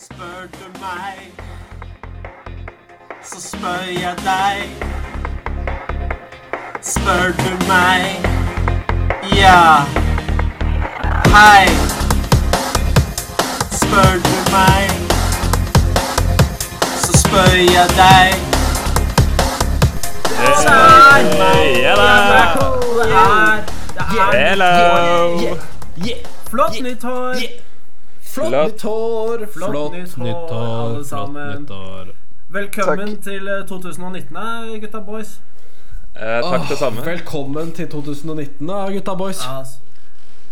Spør du meg, så spør jeg deg. Spør du meg, ja. Hei. Spør du meg, så spør jeg deg. Spør meg, Hello. Hello! Flott nytt hår. Flott Flott. nytt hår! Flott nytt hår, alle sammen. hår. Velkommen til eh, 2019, eh, gutta boys. Eh, takk det samme. Velkommen til 2019, da, gutta boys. Ja, altså.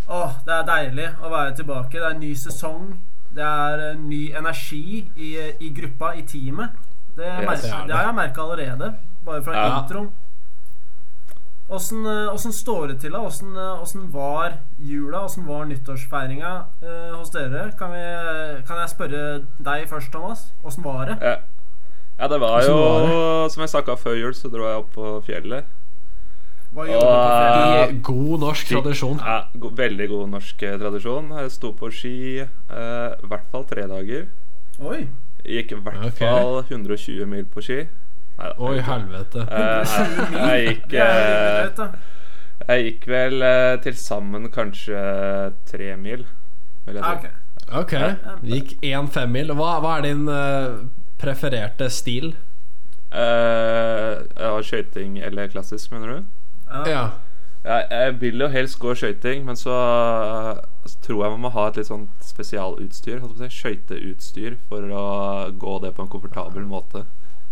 Åh, det er deilig å være tilbake. Det er en ny sesong. Det er ny energi i, i gruppa, i teamet. Det, Yes. Det det. det har jeg merka allerede, bare fra Ja. introen. Åssen, eh, står det til? da? Åssen, eh, var jula? Åssen var nyttårsfeiringa eh, hos dere? Kan, vi, kan jeg spørre deg først, Thomas? Åssen var det? Ja. ja, det var jo var det? Som jeg snakka før jul, så dro jeg opp på fjellet. Hva gjorde du på fjellet? I god norsk tradisjon. Ja, go veldig god norsk eh, tradisjon. Jeg sto på ski eh, i hvert fall tre dager. Oi! Gikk i hvert fall 120 mil på ski. Oi, helvete. Eh, jeg gikk eh, da. Jeg gikk vel eh, til sammen kanskje tre mil, vil jeg Ah, si. Ok. Ok, gikk én femmil. Hva, hva er din uh, prefererte stil? Uh, ja, skøyting eller klassisk, mener du? Ja. Jeg, jeg vil jo helst gå skøyting, men så, så tror jeg man må ha et litt sånn spesialutstyr. Skøyteutstyr for å gå det på en komfortabel måte.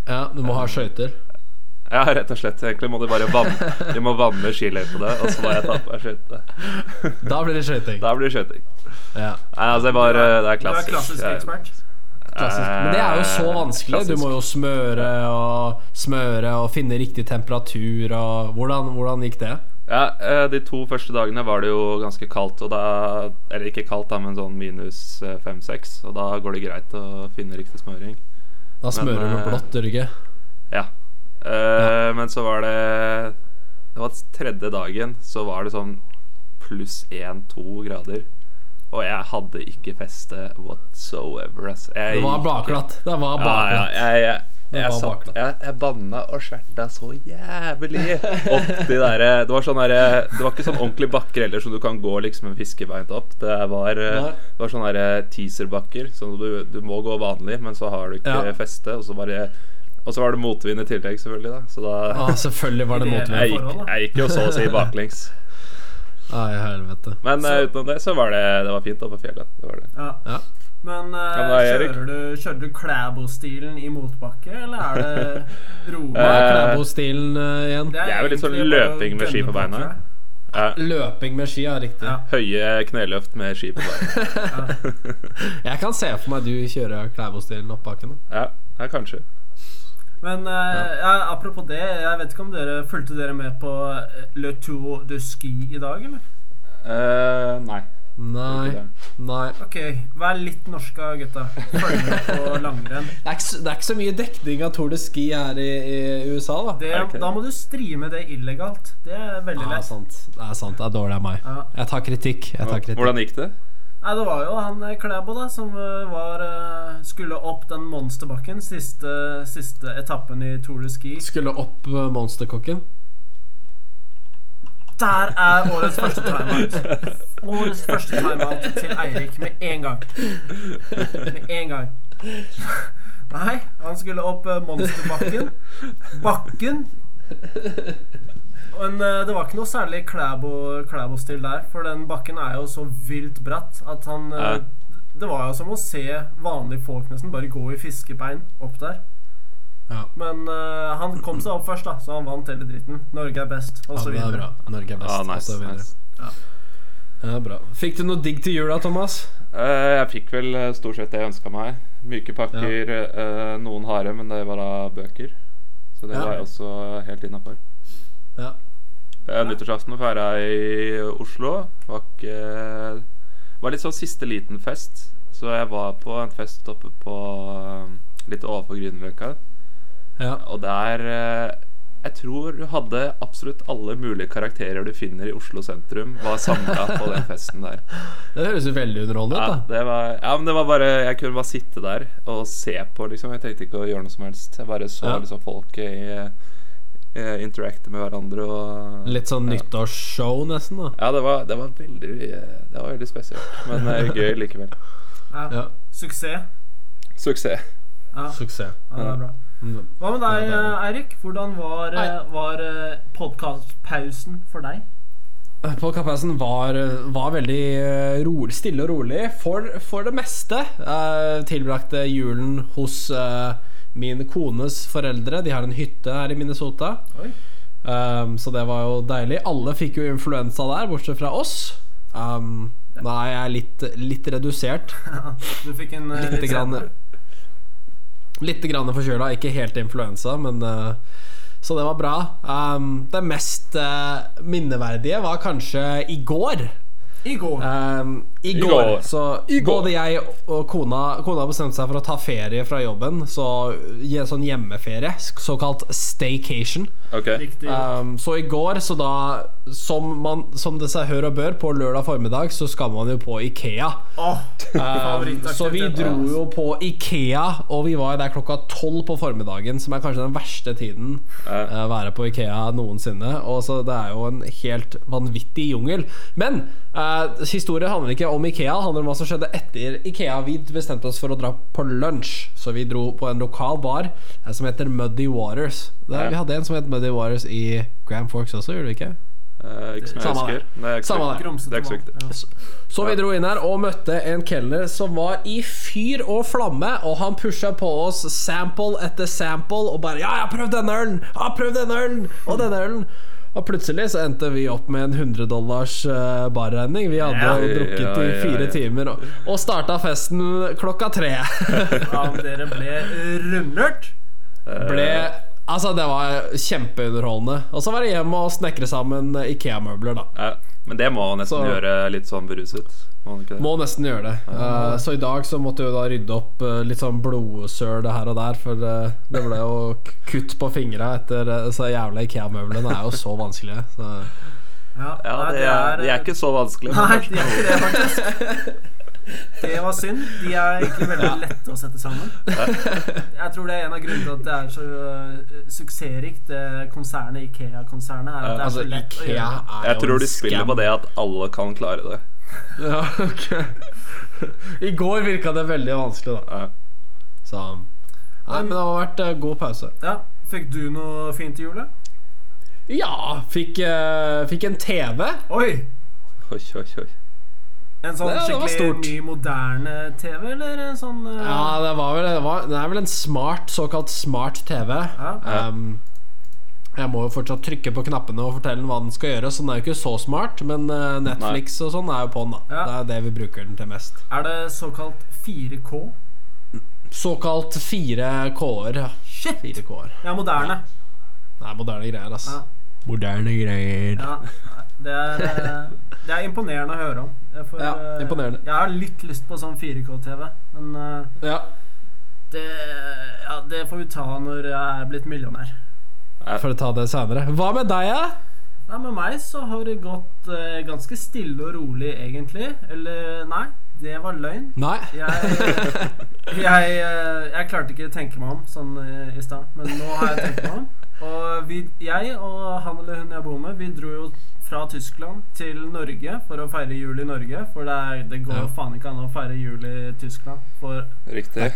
Ja, du må ha skøyter. Ja, rett og slett. Egentlig må du bare vanne Du må vanne skiløypene, og så må jeg ta på meg skøyte. Da blir det skøyting. Da blir det skøyting. Ja. Nei, altså, det, bare det er Du er klassisk. klassisk ekspert. Klassisk. Men det er jo så vanskelig. vanskelig. Du må jo smøre og smøre og finne riktig temperatur og Hvordan, hvordan gikk det? Ja, eh, De to første dagene var det jo ganske kaldt, og da Eller ikke kaldt, da, men sånn minus fem-seks. Og da går det greit å finne riktig smøring. Da smører du med eh, blått, gjør du ikke? Ja. Men så var det Det var tredje dagen, så var det sånn pluss én-to grader. Og jeg hadde ikke feste whatsoever. ass. Jeg Det var bakglatt. Det var Ja, ja, ja jeg, jeg, satt, jeg, jeg banna og skjerta så jævlig opp de derre Det var sånn der, Det var ikke sånn ordentlig bakker heller, så du kan gå liksom en fiskebeint opp. Det var, eh, det var sånne teaserbakker, så du, du må gå vanlig, men så har du ikke Ja. feste, og så bare og så var det motvind i tillegg, selvfølgelig. da Så da Ah, selvfølgelig var det motvind. jeg, gikk, jeg gikk jo så å si baklengs. Ai, helvete. Men Så- eh, utenom det så var det, det var fint oppe på fjellet. Det var det. Ja. Ja. Men uh, Ja, men kjører du, kjører du Klæbo-stilen i motbakke, eller er det rolig? Er Eh, Klæbo-stilen uh, igjen? Det det er jo litt sånn løping med ski på beina. Ja, Løping med ski, ja, riktig. Ja. høye kneløft med ski på beina. Jeg kan se for meg du kjører Klæbo-stilen opp bakken. Ja, ja, kanskje. Men uh, ja, apropos det, jeg vet ikke om dere fulgte dere med på Le Tour de Ski i dag, eller? Uh, nei. Nei. Nei. Ok, vær litt norsk av gutta. Følg med på langrenn. Det er, ikke, så- det er ikke så mye dekning av Tour de Ski her i, i USA, da. Det, Ok. Da må du streame det illegalt. Det er veldig Ja, lett. sant. Det er sant. Det er dårlig av meg. Ja. Jeg tar kritikk. Jeg tar kritikk. Hvordan gikk det? Nei, det var jo han eh, Klæbo da som eh, var eh, skulle opp den monsterbakken. Siste, siste etappen i Tour de Ski. Skulle opp eh, monsterkokken. Der er årets første timeout. Årets første timeout til Eirik med en gang. Med en gang. Nei, han skulle opp eh, monsterbakken. Bakken. Men eh, det var ikke noe særlig Klæbo- Klæbo-stil der, for den bakken er jo så vilt bratt at han eh. Det var jo som å se vanlige folk nesten bare gå i fiskebein opp der. Ja. Men uh, han kom seg opp først, da, så han vant hele dritten. Norge er best, og Ja, så det er videre. bra. Norge er best. Ja, og så videre. nice. Ja, bra. Fikk du noe digg til jula, Thomas? Uh, jeg fikk vel eh, stort sett det jeg ønska meg. Myke pakker, uh, noen harde, men det var da bøker. Så det Ja. var jeg også helt innafor. Ja. Uh, Nyttårsaften feira i Oslo. Var ikke Var litt sånn siste liten fest. Så jeg var på en fest oppe på litt overfor Grünerløkka. Ja. Og der eh, Jeg tror du hadde absolutt alle mulige karakterer du finner i Oslo sentrum, var samla på den festen der. Det høres jo veldig underholdende ut, da. det var, ja, men det var bare Jeg kunne bare sitte der og se på, liksom. Jeg tenkte ikke å gjøre noe som helst. Jeg bare så Ja. liksom folk eh, eh, interacte med hverandre og Litt sånn nyttårsshow, nesten, da. Ja, det var, det var veldig Det var veldig spesielt, men eh, gøy likevel. Ja. Ja. Suksess. Suksess. Ja. Suksess. ja, det er bra. Mm. Hva med deg, eh, Eirik? Hvordan var, eh, var podkastpausen for deg? Podkastpausen var, var veldig rolig, stille og rolig for, for det meste. Jeg tilbrakte julen hos eh, min kones foreldre. De har en hytte her i Minnesota. Um, så det var jo deilig. Alle fikk jo influensa der, bortsett fra oss. Um, da er jeg litt, litt redusert. Du fikk en eh, Litt litt grann. Litt forkjøla. Ikke helt influensa, men uh, Så det var bra. Um, det mest uh, minneverdige var kanskje i går. I går. Um, I I går, så I går. både jeg og kona Kona bestemte seg for å ta ferie fra jobben. Så sånn hjemmeferie, såkalt staycation. Okay. Um, så i går, så da som, man, som det seg hør og bør, på lørdag formiddag, så skal man jo på Ikea. Oh, Um, så vi dro jo på Ikea, og vi var der klokka tolv på formiddagen, som er kanskje den verste tiden å uh, være på Ikea noensinne. Og så Det er jo en helt vanvittig jungel. Men uh, historie handler ikke om Ikea, handler om hva som skjedde etter Ikea. Vi bestemte oss for å dra på lunsj, så vi dro på en lokal bar eh, som heter Muddy Waters. Der, Ja. Vi hadde en som het Muddy Waters i Grand Forks også, gjorde vi ikke? Eh, ikke som jeg Samme husker. Det er ikke så Samme det. Det er ikke så viktig. Så vi dro inn her og møtte en kelner som var i fyr og flamme, og han pusha på oss sample etter sample og bare 'Ja, jeg har prøvd denne ølen! Jeg har prøvd denne ølen! Og denne ølen!' Og plutselig så endte vi opp med en 100 dollars uh, barregning. Vi hadde Ja. drukket Ja, i ja, fire timer og, og starta festen klokka tre. Ja, men dere ble rundlurt. Ble Altså, det var kjempeunderholdende. Og så var det hjem og snekre sammen Ikea-møbler, da. Men det må nesten Så- gjøre litt sånn beruset. Må? Må nesten gjøre det. Uh, så i dag så måtte jo da rydde opp uh, litt sånn blodsøl her og der, for uh, det ble jo kutt på fingra etter uh, så jævla Ikea-møblene er jo så vanskelige. Så. Ja, Ja, det er, det, er ikke så vanskelig. Nei, det er ikke det, faktisk. Det var synd. De er egentlig veldig lette å sette sammen. Jeg tror det er en av grunnene til at det er så uh, suksessrikt, det konsernet Ikea-konsernet. er at det er Altså, så lett å Ikea gjøre. Jeg tror de spiller på det at alle kan klare det. Ja, ok I går virka det veldig vanskelig, da. Så Nei, men det har vært eh, god pause. Ja, Fikk du noe fint i julet? Ja, fikk, eh, fikk en TV. Oi! Oi, oi, oi. En sånn Det- skikkelig ny, moderne TV, eller en sånn uh, Ja, det var vel det, var, det er vel en smart, såkalt smart TV. Ja. Um, jeg må jo fortsatt trykke på knappene og fortelle den hva den skal gjøre, så den er jo ikke så smart, men eh, Netflix og sånn er jo på den, da. Ja. Det er det vi bruker den til mest. Er det såkalt 4K? Såkalt 4K-er. Ja. Shit! 4K-er. Ja, moderne. Det er moderne greier, ass. Ja. Moderne greier. Ja, det er, eh, det er imponerende å høre om. For, Ja, eh, imponerende. Jeg har litt lyst på sånn 4K-TV, men eh, Ja. det, ja, det får vi ta når jeg er blitt millionær. Jeg får ta det senere. Hva med deg, da? Nei, Med meg så har det gått eh, ganske stille og rolig, egentlig. Eller nei, det var løgn. Nei? Jeg, jeg, jeg klarte ikke å tenke meg om sånn i stad, men nå har jeg tenkt meg om. Og vi, jeg og han eller hun jeg bor med, vi dro jo fra Tyskland til Norge for å feire jul i Norge. For det, er, det går jo Ja. faen ikke an å feire jul i Tyskland. For Riktig.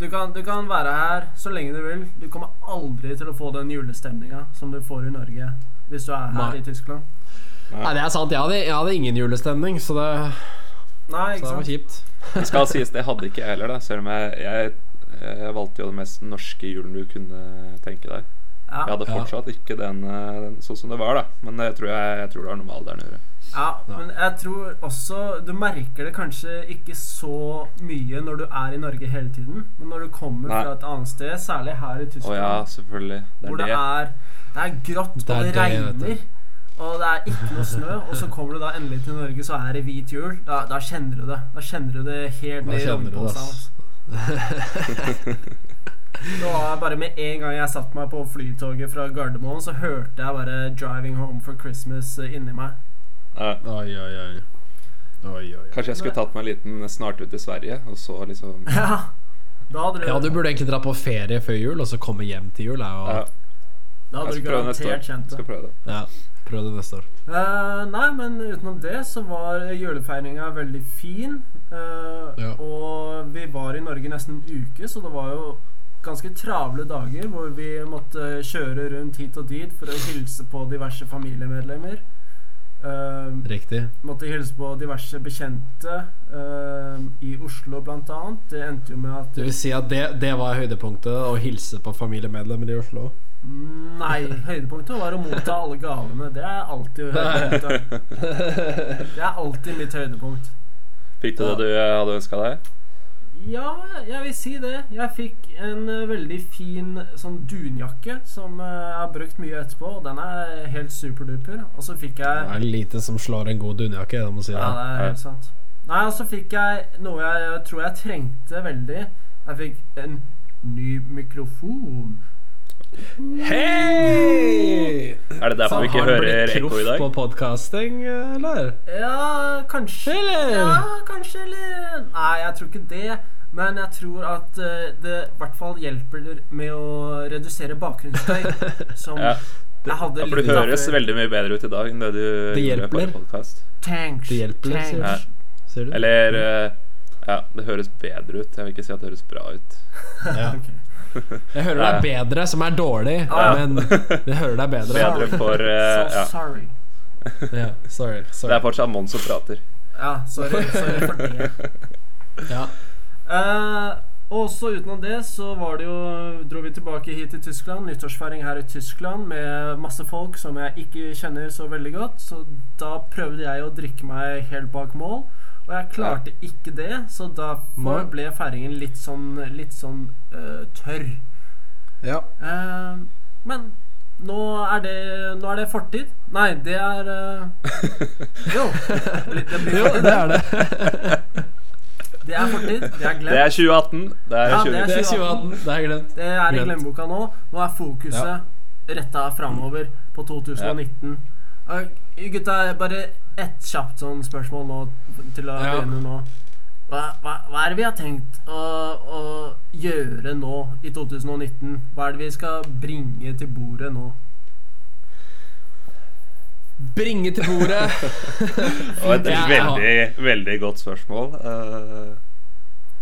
du kan, du kan være her så lenge du vil. Du kommer aldri til å få den julestemninga som du får i Norge hvis du er her Nei. i Tyskland. Nei, det er sant. Jeg hadde, jeg hadde ingen julestemning, så det, Nei, så det var kjipt. Det skal sies, det hadde ikke jeg heller, da. Selv om jeg, jeg, jeg valgte jo den mest norske julen du kunne tenke deg. Ja. Jeg hadde Ja. fortsatt ikke den, eh, den sånn som det var, da. Men jeg tror, jeg, jeg tror det har noe med alderen å gjøre. Ja, men jeg tror også Du merker det kanskje ikke så mye når du er i Norge hele tiden. Men når du kommer Nei. fra et annet sted, særlig her i Tyskland, Tyskland, ja, selvfølgelig. Det hvor det det. er, det er grått, Det er og det, regner, og det er ikke noe snø, og så kommer du da endelig til Norge, så er det hvit jul. Da, da kjenner du det. Da kjenner du det helt ned i du det. Var bare med en gang jeg satte meg på flytoget fra Gardermoen, så hørte jeg bare 'Driving Home for Christmas' eh, inni meg. Ja. Oi, oi, oi. Oi, oi. Kanskje jeg skulle tatt meg en liten snart ut til Sverige, og så liksom Ja. Da hadde du, Ja, du burde egentlig dra på ferie før jul, og så komme hjem til jul. Og... ja, da hadde Jeg du garantert kjent Skal prøve det. ja. Prøv det neste år. Uh, nei, men utenom det så var julefeiringa veldig fin. Uh, Ja. Og vi var i Norge nesten en uke, så det var jo ganske travle dager hvor vi måtte kjøre rundt hit og dit for å hilse på diverse familiemedlemmer. Uh, Riktig. måtte hilse på diverse bekjente uh, i Oslo, blant annet. Det endte jo med at Det vil si at det, det var høydepunktet, å hilse på familiemedlemmer i Oslo. Nei, høydepunktet var å motta alle gavene. Det er alltid høydepunktet. Det er alltid mitt høydepunkt. Fikk du det du eh, hadde ønska deg? Ja, jeg vil si det. Jeg fikk en eh, veldig fin sånn dunjakke som eh, jeg har brukt mye etterpå, og den er helt superduper. Og så fikk Det er lite som slår en god dunjakke, jeg må si Ja, det. er er Ja. helt sant. Nei, og så fikk jeg noe jeg tror jeg trengte veldig. Jeg fikk en ny mikrofon. Hei! Er det derfor vi ikke Har du hører blitt ekko i proff dag? på podcasting, eller? Ja, kanskje. Eller? Ja, kanskje, eller Nei, jeg tror ikke det. Men jeg tror at eh, det i hvert fall hjelper med å redusere bakgrunnsstøy. Som Ja. jeg hadde Ja, for du høres før. veldig mye bedre ut i dag enn det du gjorde på podkast. podcast. Tanks. Det hjelper tanks. Ja. Ser du? Eller eh, Ja, det høres bedre ut. Jeg vil ikke si at det høres bra ut. Ja. Ok. Jeg hører er bedre, som er dårlig, Ja. men jeg hører det er bedre. Bedre for uh, So Ja. sorry. Ja, sorry. Det er fortsatt Mons som prater. Ja, sorry, sorry for det. Ja. Uh, og så utenom det så var det jo dro vi tilbake hit til Tyskland. Nyttårsfeiring her i Tyskland med masse folk som jeg ikke kjenner så veldig godt. Så da prøvde jeg å drikke meg helt bak mål. Og jeg klarte ikke det, så derfor ble feiringen litt sånn, litt sånn uh, tørr. ja. Uh, men nå er, det, nå er det fortid. Nei, det er uh, Jo. Det, det blir Jo, det er det. Det er fortid. Det er glemt. Det er 2018. Det er Ja, det er 2019. Det er 2018. Det er glemt. Det er i glemmeboka nå. Nå er fokuset Ja. retta framover på 2019. Uh, gutta, bare ett kjapt sånn spørsmål nå til å Ja. begynne nå. Hva, hva, hva er det vi har tenkt å, å gjøre nå i 2019? Hva er det vi skal bringe til bordet nå? Bringe til bordet. Og et veldig, veldig godt spørsmål. Uh...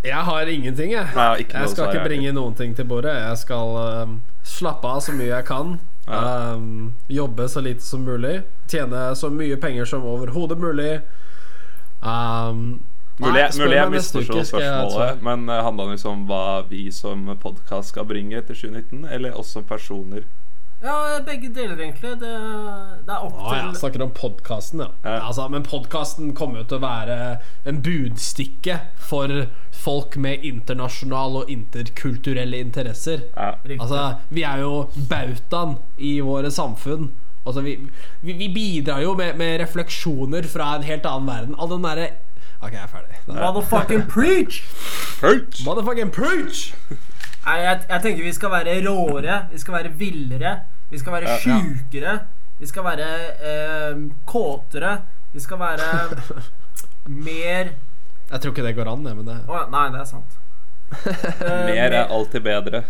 Jeg har ingenting, jeg. Nei, jeg skal ikke bringe noen ting til bordet. Jeg skal uh, slappe av så mye jeg kan. Ja. Um, jobbe så lite som mulig. Tjene så mye penger som overhodet mulig. Um, mulig, nei, mulig jeg misforsto spørsmålet, men uh, handla det liksom om hva vi som podkast skal bringe til 2019, eller oss som personer? Ja, begge deler, egentlig. Det, det er opp ja, til snakker om podkasten, ja. Ja. Altså, men podkasten kommer jo til å være en budstikke for folk med internasjonale og interkulturelle interesser. Ja. Altså, vi er jo bautaen i våre samfunn. Altså, vi, vi, vi bidrar jo med, med refleksjoner fra en helt annen verden. All den derre Ok, jeg er ferdig. Motherfucking preach! Preach! Motherfucking preach! Nei, jeg, jeg tenker vi skal være råere, vi skal være villere, vi skal være Ja. sjukere, vi skal være eh, kåtere, vi skal være mer Jeg tror ikke det går an, det, men det Oh, nei, det er sant. Eh, Mer er alltid bedre.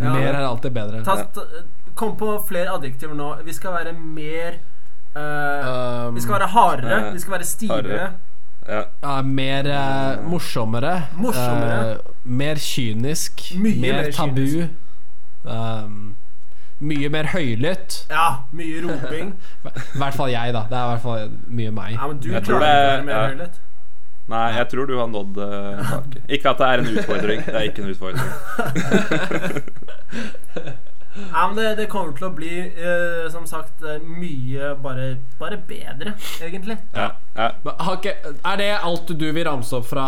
ja. Mer er alltid bedre. Ta, ta, Kom på flere adjektiver nå. Vi skal være mer eh, Um, Vi skal være hardere, eh, vi skal være stivere. hardere. Ja. ja, mer uh, morsommere. Morsommere. Uh, mer kynisk. Mye mer mer tabu. Um, mye mer høylytt. Ja, mye roping. I hvert fall jeg, da. Det er i hvert fall mye meg. Ja, men du Jeg tror klarer ikke å det- være mer ja. høylytt. Nei, jeg tror du har nådd uh, taket. Ikke at det er en utfordring. Det er ikke en utfordring. Ja, men det, det kommer til å bli, uh, som sagt, eh, mye bare, bare bedre, egentlig. Ja, ja. Okay, er det alt du vil ramse opp fra,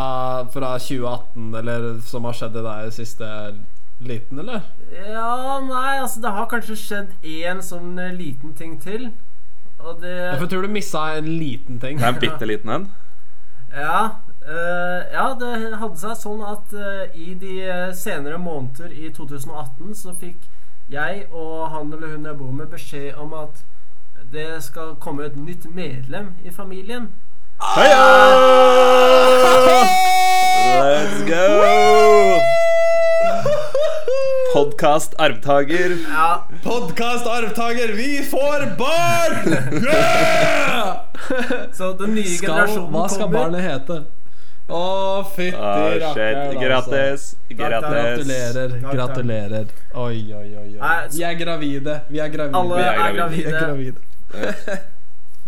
fra 2018, eller som har skjedd i deg siste liten, eller? Ja, nei, altså det har kanskje skjedd én sånn eh, liten ting til. Og det Hvorfor tror du missa en liten ting? Det er en bitte liten en. Ja. Uh, ja, det hadde seg sånn at uh, i de senere måneder i 2018 så fikk jeg og han eller hun jeg bor med, beskjed om at det skal komme et nytt medlem i familien. Heia! Let's go! Podkast arvtaker. Ja, Podkast arvtaker, vi får barn! Yeah! Så den nye Skal, generasjonen hva skal kommer. barnet hete? Å, fytti oh, rakkeren, altså. Grattis. Grattis. Gratulerer. Gratulerer. Oi, oi, oi. oi. Vi er gravide. Vi er gravide. Alle Vi er er gravide. Er gravide. gravide.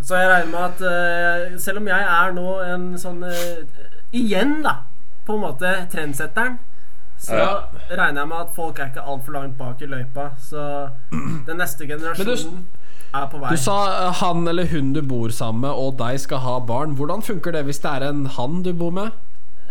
Så jeg regner med at uh, selv om jeg er nå en sånn uh, Igjen, da, på en måte trendsetteren, så Ja. regner jeg med at folk er ikke altfor langt bak i løypa. Så den neste generasjonen er på vei. Du sa eh, han eller hun du bor sammen med, og deg skal ha barn. Hvordan funker det hvis det er en han du bor med?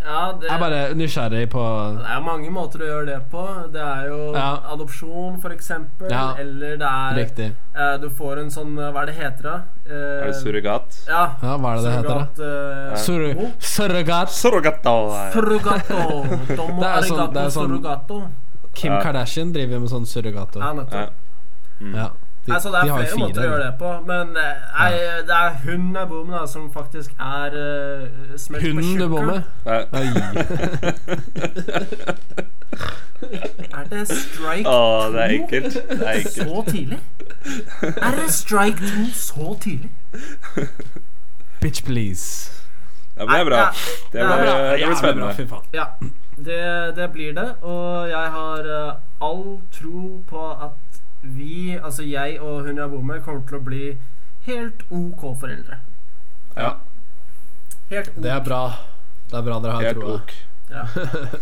ja, det, Jeg er bare nysgjerrig på det er mange måter å gjøre det på. Det er jo Ja. adopsjon, eksempel. Ja. Eller det er Riktig. eh, Du får en sånn Hva er det heter da? Eh, Er det surrogat? Ja. Ja, hva er det det heter, da? surrogat, eh, Sur surrogat. Surrogato. Surrogato. Domo Det er sånn- det er sånn- Kim Ja. Kardashian driver med sånn surrogato. Ja, nettopp. Ja. Ja. De, altså, det er de flere måter å gjøre det på. Men jeg, ja. det er hun jeg bor med, da, som faktisk er uh, smelt på Hunden du bor med? Nei Er det strike Å, det er ekkelt. Det er ekkelt. så tidlig? Er det strike to så tidlig? Bitch, please. Ja, men det er bra. Det er bra. det blir spennende. Ja, det, det blir det. Og jeg har eh, all tro på at vi, altså jeg og hun jeg bor med, kommer til å bli helt OK foreldre. Ja, Helt OK. Det er bra. Det er bra dere har helt troa. ok. Ja.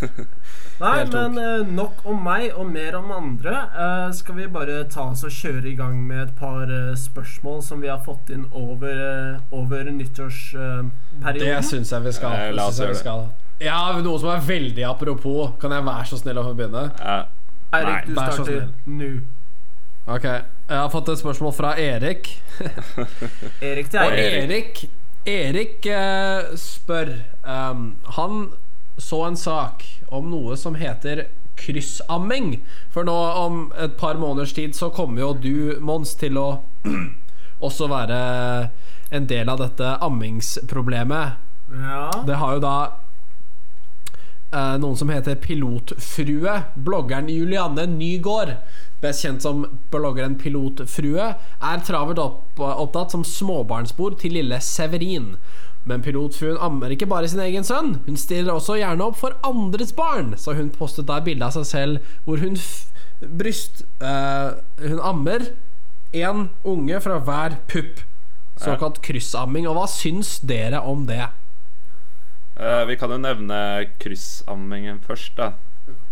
Nei, Helt men ok. nok om meg og mer om andre. Uh, skal vi bare ta oss og kjøre i gang med et par uh, spørsmål som vi har fått inn over, uh, over nyttårsperioden? Det syns jeg vi skal. Eh, la oss gjøre det. skal. Ja, noe som er veldig apropos. Kan jeg være så snill å få begynne? Ja. Eirik, du starter nå. Ok, Jeg har fått et spørsmål fra Erik. Erik til Og Erik Erik eh, spør um, Han så en sak om noe som heter kryssamming. For nå om et par måneders tid så kommer jo du, Mons, til å også være en del av dette ammingsproblemet. Ja. Det har jo da noen som heter Pilotfrue. Bloggeren Julianne Nygård, best kjent som bloggeren Pilotfrue, er travelt opp, opptatt som småbarnsbord til lille Severin. Men pilotfruen ammer ikke bare sin egen sønn, hun stiller også gjerne opp for andres barn. Så hun postet da et bilde av seg selv hvor hun bryst uh, Hun ammer én unge fra hver pupp. Såkalt kryssamming. Og hva syns dere om det? Eh, vi kan jo nevne kryssammingen først, da.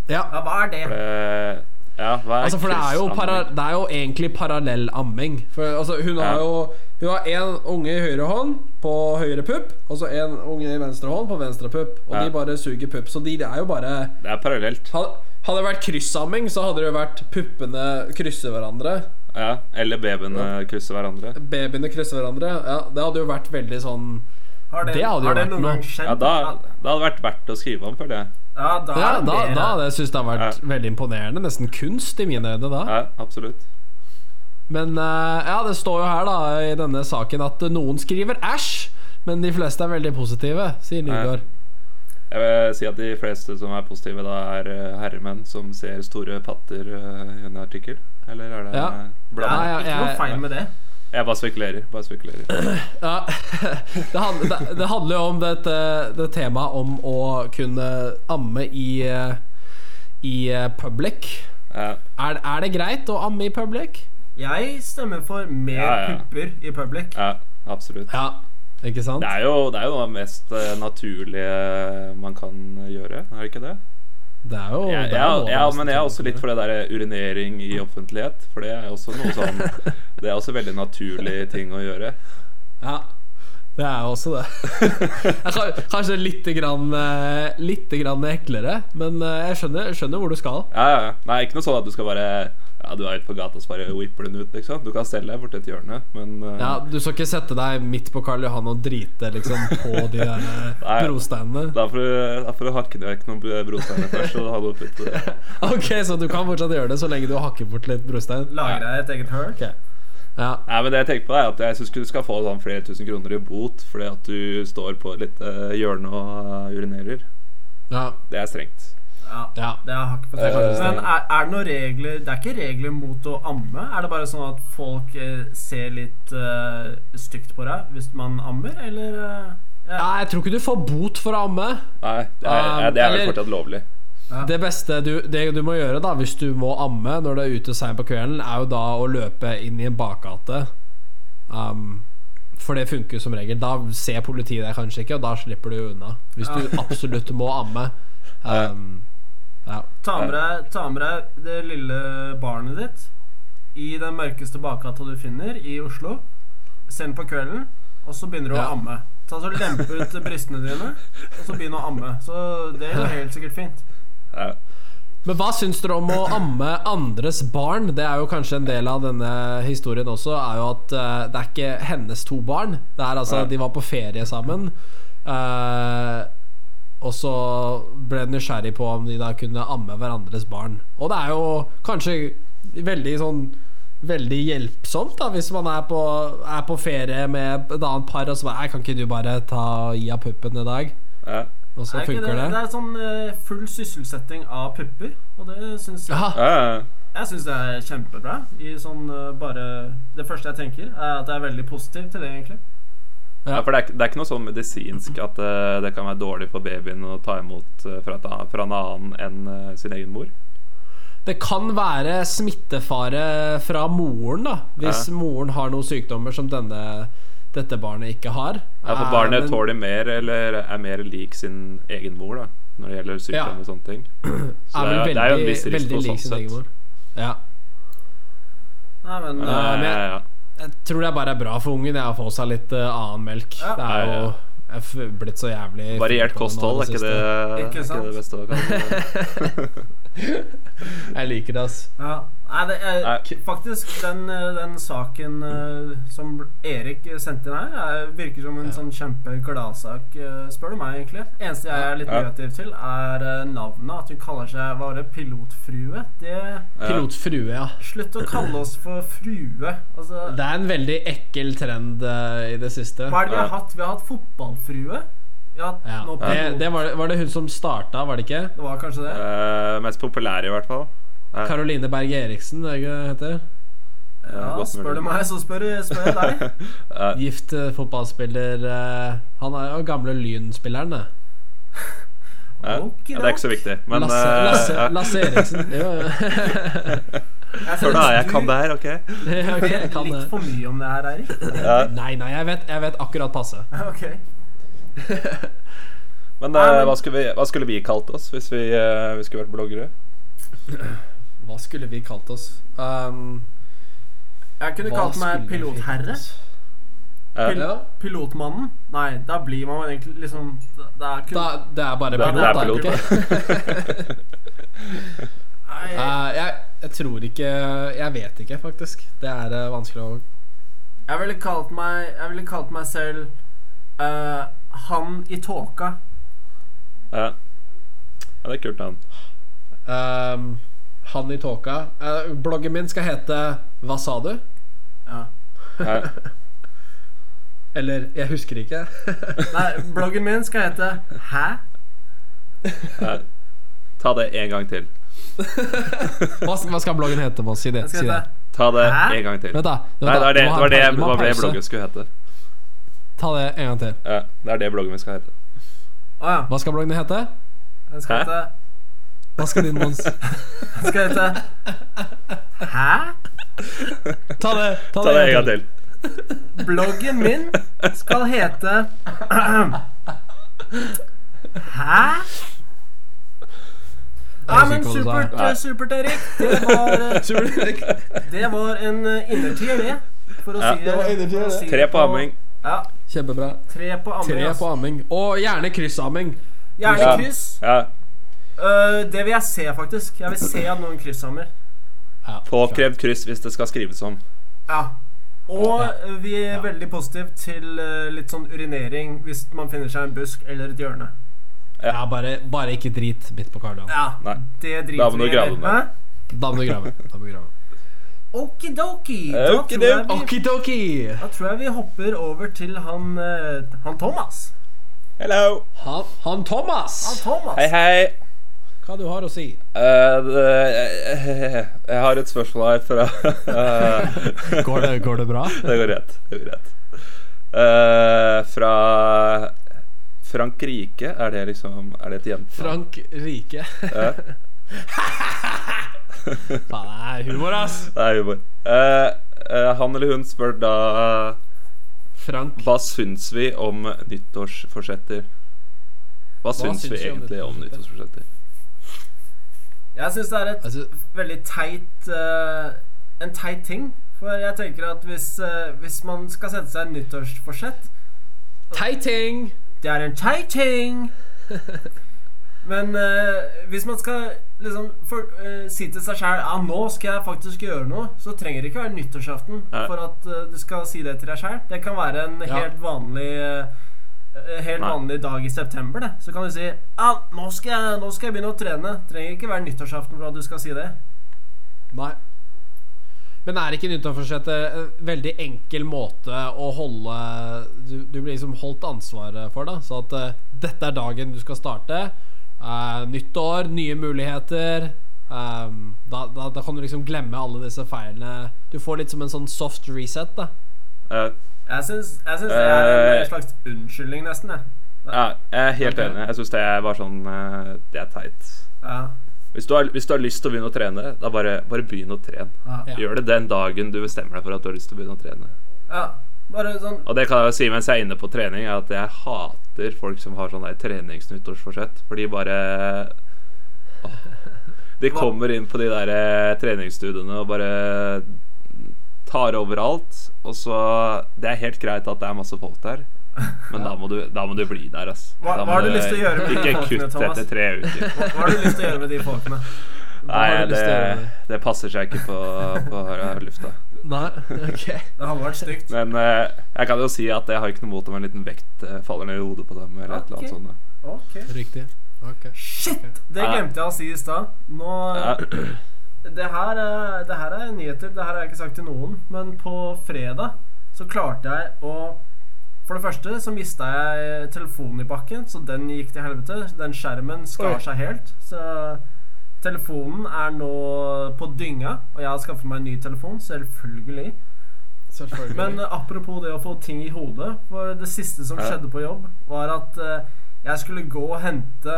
Ja, ja, hva er det? Eh, ja, hva er Altså, for det er, jo para, det er jo egentlig parallell-amming. For altså, hun har Ja. jo Hun har én unge i høyre hånd på høyre pupp, og så én unge i venstre hånd på venstre pupp. Og Ja. de bare suger pupp. Så de er jo bare Det er parallelt. Hadde det vært kryssamming, så hadde det jo vært puppene krysser hverandre. Ja, Eller babyene krysser hverandre. Babyene krysser hverandre. Ja, Det hadde jo vært veldig sånn Har det, Det hadde jo vært noe. Ja, da, det hadde vært verdt å skrive om, føler jeg. Ja, da Ja, da, det da, hadde jeg syntes det hadde vært veldig imponerende. Nesten kunst i mine øyne da. Ja, absolutt. Men eh, ja, det står jo her da i denne saken at noen skriver æsj, men de fleste er veldig positive, sier Nygaard. Jeg vil si at de fleste som er positive, da er eh, herremenn som ser store patter eh, i en artikkel. Eller er det Ja. Ja, ja, ja, ja, ikke noe feil med det. Jeg bare spekulerer. Bare spekulerer. Ja, det, handler, det, det handler jo om dette, det temaet om å kunne amme i, i public. Ja, Er, er det greit å amme i public? Jeg stemmer for mer Ja, ja. pupper i public. ja absolutt. Ja, ikke sant? Det er jo, det er jo det mest eh, naturlige man kan gjøre, er det ikke det? Det er jo Ja, det er ja, jo ja, men jeg er også litt for det der urinering i offentlighet. For det er også noe sånn Det er også veldig naturlig ting å gjøre. Ja, det er jo også det. Det kan- Kanskje litt grann, eh, litt grann eklere, men eh, jeg skjønner, skjønner hvor du skal. Ja, ja, ja. Nei, ikke noe sånn at du skal bare Ja, du er ute på gata og bare whipper den ut, liksom. Du kan stelle deg borti et hjørne, men uh... Ja, Du skal ikke sette deg midt på Karl Johan og drite liksom på de der eh, Nei. brosteinene? da får du, hakke vekk noen brosteiner først. Og ha det oppi eh, Ok, Så du kan fortsatt gjøre det så lenge du hakker bort litt brostein? Lager deg et eget hull. Okay. Ja. Nei, men det jeg tenker på er at jeg syns du skal få sånn flere tusen kroner i bot fordi at du står på et lite hjørne og eh, urinerer. ja. Det er strengt. Ja, Ja. det er ikke fått. Men er, er det noen regler Det er ikke regler mot å amme? Er det bare sånn at folk eh, ser litt eh, stygt på deg hvis man ammer, eller eh, ja. ja, Jeg tror ikke du får bot for å amme. Nei, det er, Um, det er vel fortsatt lovlig. Det beste du, det du må gjøre da hvis du må amme når du er ute seint på kvelden, er jo da å løpe inn i en bakgate. Um, for det funker som regel. Da ser politiet deg kanskje ikke, og da slipper du unna. Hvis du absolutt må amme. Um, ja. Ta med, deg, ta med deg det lille barnet ditt i den mørkeste bakgata du finner i Oslo. Send på kvelden, og så begynner du Ja. å amme. Ta så Lempe ut brystene dine, og så begynn å amme. Så det går helt sikkert fint. Ja. Men hva syns dere om å amme andres barn? Det er jo kanskje en del av denne historien også. Er jo at eh, Det er ikke hennes to barn. Det er altså. De var på ferie sammen. eh, og så ble jeg nysgjerrig på om de da kunne amme hverandres barn. Og det er jo kanskje veldig sånn Veldig hjelpsomt da hvis man er på, er på ferie med et annet par og så bare «Nei, Kan ikke du bare ta gi av puppen i dag? Ja. Og så Er funker det, det. det er sånn eh, full sysselsetting av pupper, og det syns jeg Ja, Ja, ja. Jeg syns det er kjempebra. I sånn eh, bare Det første jeg tenker, er at jeg er veldig positiv til det, egentlig. Ja, for det er, ikke- det er ikke noe sånn medisinsk at uh, det kan være dårlig for babyen å ta imot uh, fra, et, fra en annen enn uh, sin egen mor. Det kan være smittefare fra moren, da. Hvis Ja. moren har noen sykdommer som denne, dette barnet ikke har. Ja, for barnet men- tåler mer, eller er mer lik sin egen mor, da, når det gjelder sykdom Ja. og sånne ting. Så er det, er- det er jo en veldig- viss risiko sånn sett. Ja. Nei, men Ja, Ja, men jeg- ja, ja. Jeg tror det bare er bra for ungen å få seg litt eh, annen melk. Ja. Det er jo jeg er blitt så jævlig Variert kosthold, er ikke det, er Ikke ikke det beste man kan? Jeg liker det, ass. Ja. Nei, det er Nei. faktisk den, eh, den saken uh, som Erik sendte inn her, er, virker som en sånn kjempegladsak, uh, spør du meg, egentlig. Eneste jeg er litt Ja. negativ til, er uh, navnet. At hun kaller seg Hva var det? ja. Pilotfrue, ja. Slutt å kalle oss for frue. Altså, Det er en veldig ekkel trend i det siste. hva er det vi har Ja. hatt? Vi har hatt fotballfrue. Ja, Ja. Det, det var, var det hun som starta, var det ikke? Det var kanskje det? Uh, mest populære, i hvert fall. Ja. Caroline Berg Eriksen, er det ikke heter? Ja, spør du meg, så spør, spør jeg deg. Gift eh, fotballspiller eh, Han er jo gamle Lyn-spilleren, det. Ja. Det er ikke så viktig. Men Lasse, eh, Lasse. Lasse Eriksen. Jo, Hør da, jeg kan det her, ok? Ja, jeg vet kan litt for mye om det her, Eirik. Ja. Nei, nei, jeg vet, jeg vet akkurat passe. Ok. Men, hva, skulle vi, hva skulle vi kalt oss hvis vi, vi skulle vært bloggere? Hva skulle vi kalt oss? Um, Jeg kunne kalt meg pilotherre. Pil Ja. Pilotmannen. Nei, da blir man egentlig liksom Det er kun Da, det er bare pilot, er da, pilot, ikke? Eh, jeg, jeg tror ikke Jeg vet ikke, faktisk. Det er uh, vanskelig å Jeg ville kalt meg Jeg ville kalt meg selv uh, Han i tåka. ja. ja, det er kult navn. um, Han i tåka. Eh, bloggen min skal hete Hva sa du? Ja. Ja. Eller Jeg husker ikke. Nei, bloggen min skal hete Hæ? Ja. Ta det en gang til. Hva, hva skal bloggen hete? Hva, si det. Si det. Ta det Hæ? en gang til. Vent, da. Vent, Nei, det var det, det, var det, det, var det bloggen skulle hete. Ta det en gang til. Ja, det er det bloggen min skal hete. Å ja. Hva skal bloggen hete? Den skal Hæ? hete Hva skal din, Mons? Skal hete Hæ? Ta det, ta Ta det en gang til. Bloggen min skal hete Hæ? Nei, men supert, supert, Erik. Det var, eh, det var en eh, innertier, det. For å Ja. si Det var for å si Tre på amming. Ja, Kjempebra. tre på amming. Tre ass. på amming. Og gjerne kryssamming. Gjerne Ja. kryss. Ja. Eh, det vil jeg se, faktisk. Jeg vil se at noen krysshammer. Ja, Påkrevd kryss hvis det skal skrives om. Ja. Og Ja. vi er Ja. veldig positive til eh, litt sånn urinering hvis man finner seg en busk eller et hjørne. Ja, bare, bare ikke drit midt på Karl Johan. Ja, Nei. det driter vi i. grave den Da må du grave. Da må du grave. Okidoki. Da, tror vi- Okidoki! da tror jeg vi hopper over til han, eh, han Thomas. Hello! Han, han Thomas! Han Thomas. Hei, hei. Hva du har å si? Uh, det, jeg har et spørsmål her fra eh, Går det, går det bra? Det går rett. Det går rett. Uh, fra Frankrike, er det liksom Er det et jente? Frank Rike. Ja, Faen, det er humor, ass. det er humor. Uh, eh, han eller hun spør da Frank. Hva syns vi om nyttårsforsetter? Hva syns vi syns vi om egentlig om nyttårsforsetter? Jeg syns det er et Altså, veldig teit uh, En teit ting. For jeg tenker at hvis, uh, hvis man skal sette seg en nyttårsforsett teiting! Det er en teit ting! Men uh, hvis man skal liksom for, si til seg sjæl Ja, nå skal jeg faktisk gjøre noe, så trenger det ikke være nyttårsaften for at du skal si det til deg sjæl. Det kan være en Ja. helt vanlig Helt vanlig dag i september. det Så kan du si Ja, nå skal, jeg, nå skal jeg begynne å trene. Trenger ikke være nyttårsaften for at du skal si det. Nei. Men er ikke nyttårsforsett en veldig enkel måte å holde Du, du blir liksom holdt ansvaret for, da. Så at uh, dette er dagen du skal starte. Uh, nytt år, nye muligheter. Um, da, da, da kan du liksom glemme alle disse feilene. Du får litt som en sånn soft reset, da. Eh, Jeg syns, jeg syns det er en Eh. slags unnskyldning, nesten. Jeg. ja, jeg er helt enig. Jeg syns det er bare sånn eh, Det er teit. Ja. Hvis du, har, hvis du har lyst til å begynne å trene, da bare, bare begynn å trene. Ja. Gjør det den dagen du bestemmer deg for at du har lyst til å begynne å trene. ja. Bare sånn Og det kan jeg jo si mens jeg er inne på trening, er at jeg hater folk som har sånn treningsnyttårsforsett. For de bare åh. De kommer inn på de der treningsstudiene og bare tar overalt. Og så Det er helt greit at det er masse folk der, men da, må du, da må du bli der, ass. Hva- hva har du du lyst til å gjøre med de Ikke folkene, kutt Thomas? etter tre uker. Hva hva har du lyst til å gjøre med de folkene? Hva Nei, det, det? passer seg ikke på, på lufta. Nei, ok Det hadde vært stygt. Men uh, jeg kan jo si at jeg har ikke noe mot om en liten vekt uh, faller ned i hodet på dem. Eller et eller annet sånt. Okay. Riktig. Okay. Shit! Det glemte jeg å si i stad. Nå Ja. det, her, er- det her er nyheter. Det her har jeg ikke sagt til noen. Men på fredag så klarte jeg å For det første så mista jeg telefonen i bakken, så den gikk til helvete. Den skjermen skar seg helt. Så telefonen er nå på dynga, og jeg har skaffet meg en ny telefon. Selvfølgelig. Selvfølgelig. Men apropos det å få ting i hodet For det siste som skjedde på jobb Var at eh, jeg skulle gå og hente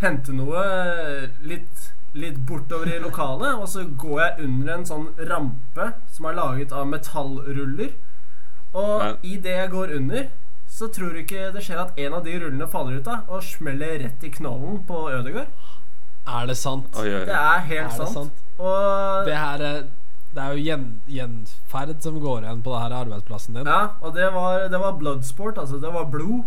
Hente noe eh, litt, litt bortover i lokalet Og så går jeg under en sånn rampe Som er laget av metallruller Og i det jeg går under Så tror du ikke det skjer at en av de rullene faller ut av Og smeller rett i knollen på Ødegård er det sant? Oi, oi, oi. Det er helt Er det sant. sant? Og Det her er Det er jo gjen, gjenferd som går igjen på det her arbeidsplassen din. Ja, og det var, det var bloodsport, altså. Det var blod.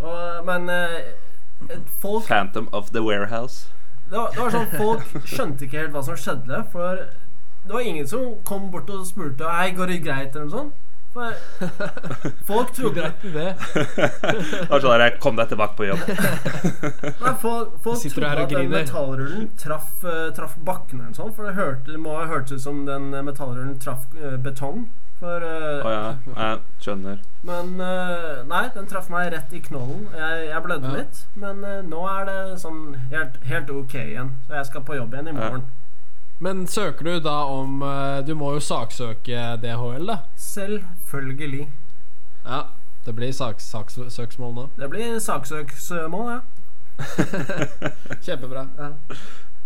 Og, men eh, folk Phantom of the Warehouse. Det var, det var sånn Folk skjønte ikke helt hva som skjedde. For det var ingen som kom bort og spurte Hei, går det greit, eller noe sånt. For folk trodde det. Det var sånn der, Kom deg tilbake på jobb. Nei, folk, folk trodde at den metallrullen traff, eh, traff bakken eller noe sånt. For det, hørte, det må ha hørtes ut som den metallrullen traff eh, betong. For uh, oh, ja. Jeg skjønner. Men uh, nei, den traff meg rett i knollen. Jeg, jeg blødde Ja. litt. Men uh, nå er det sånn helt, helt ok igjen. Så jeg skal på jobb igjen i Ja. morgen. Men søker du da om Du må jo saksøke DHL, da. Selvfølgelig. Ja. Det blir saks, saksøksmål nå. Det blir saksøksmål, ja. Kjempebra. ja.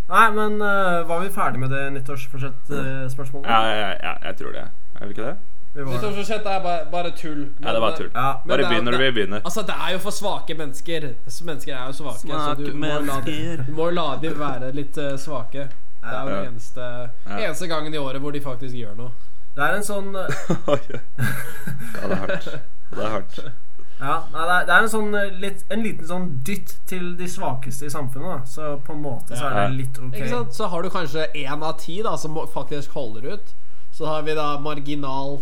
Nei, men uh, var vi ferdig med det nyttårsforsett-spørsmålet? Ja, ja, ja, jeg tror det. Er vi ikke det? Vi var det. Nyttårsforsett er bare, bare tull. Ja, det var tull. Ja, Men Bare det begynn når du det- vil begynne. Altså, det er jo for svake mennesker. Så Mennesker er jo svake. så du må, du må la dem være litt uh, svake. Det er jo Ja. den eneste, Ja. eneste gangen i året hvor de faktisk gjør noe. det er en sånn eh, Ja, det er hardt. Det er hardt. Ja, det, er, en sånn eh, litt, En liten sånn dytt til de svakeste i samfunnet, da. Så på en måte så er det litt ok. Ikke sant? Så har du kanskje én av ti da som faktisk holder ut. Så har vi da marginal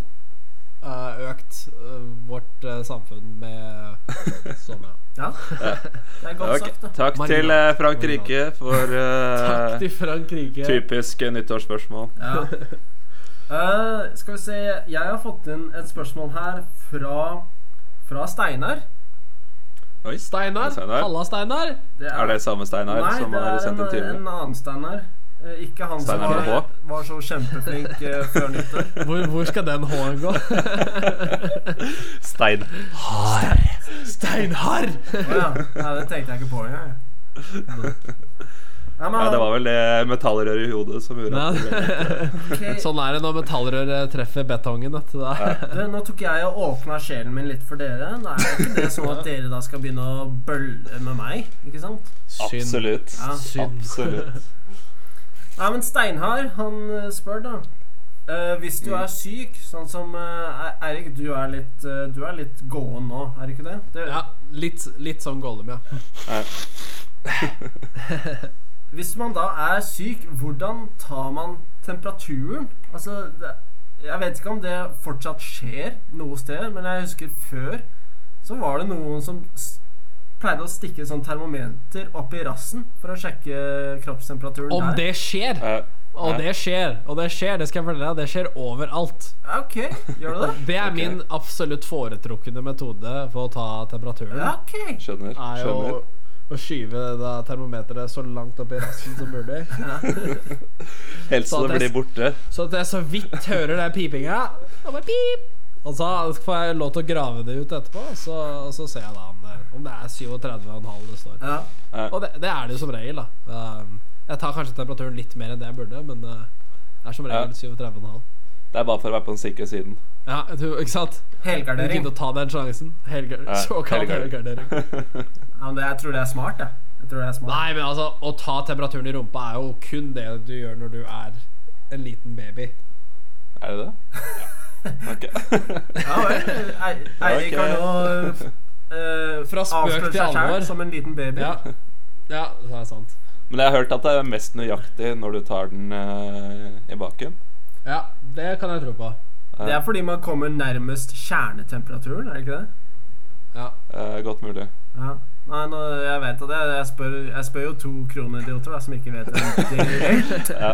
eh, økt eh, vårt samfunn med sånn, ja. Ja. Det er godt okay. sagt, da. Takk Marginal. til Frankrike for Takk til Frankrike. typisk nyttårsspørsmål. Ja. Eh, skal vi se Jeg har fått inn et spørsmål her fra, fra Steinar. Oi. Steinar. Steinar. Halla, Steinar. Det Er det samme Steinar Nei, som har er sendt en, time? Nei, det er en annen Steinar. Eh, ikke han Steinar som var, var så kjempeflink eh, før nyttår. Hvor, hvor skal den H-en gå? Stein. Steinharr! Å ja. ja. Det tenkte jeg ikke på engang. Nei, men, Ja, det var vel det metallrøret i hodet som gjorde at det ble ok. Sånn er det når metallrøret treffer betongen. Vet du. Nå tok jeg og åpna sjelen min litt for dere. Nå er ikke det sånn at dere da skal begynne å bølle med meg, ikke sant? Syn. Absolutt. Ja. Absolutt. Nei, men Steinhard, han eh, spør da Uh, Hvis du er syk, sånn som uh, Eirik, du er litt uh, Du er litt gåen nå, er ikke det? det Ja, litt, litt sånn Gollum, ja. Hvis man da er syk, hvordan tar man temperaturen? Altså, det, jeg vet ikke om det fortsatt skjer noe sted, men jeg husker før så var det noen som pleide å stikke sånn termometer opp i rassen for å sjekke kroppstemperaturen Om der. det skjer, Eh, og det skjer, og det skjer, det skal jeg fortelle deg, det skjer overalt. Ok, gjør det det? Det er min absolutt foretrukne metode for å ta temperaturen. Ja, ok. Skjønner. Er jo skjønner. Å skyve da termometeret så langt opp i rassen som mulig. Helst så det blir borte. Så at jeg så vidt hører den pipinga. Og bare pip! Og så får jeg lov til å grave det ut etterpå, og så, og så ser jeg da om det, om det er 37,5 det står. Ja. Og det, det er det jo som regel, da. Um, Jeg tar kanskje temperaturen litt mer enn det jeg burde, men uh, det er som regel Ja. 37,5. Det er bare for å være på den sikre siden. Ja, du, ikke sant? Helgardering. Du å ta den sjansen. Helgardering. Ja, Såkalt helgardering. men det, jeg tror det er smart, jeg. Jeg tror det er smart. Nei, men altså, å ta temperaturen i rumpa er jo kun det du gjør når du er en liten baby. Er det det? Ja. Ok. Ja vel. Ei- Eirik har nå uh, Fra spøk til alvor. som en liten baby. Ja, ja det er sant. Men jeg har hørt at det er mest nøyaktig når du tar den uh, i baken. Ja, det kan jeg tro på. Det er fordi man kommer nærmest kjernetemperaturen, er det ikke det? Ja. Uh, godt mulig. Ja. Nei, nå, jeg vet det. Jeg spør, jeg spør jo to kronidioter da, som ikke vet det. Ja.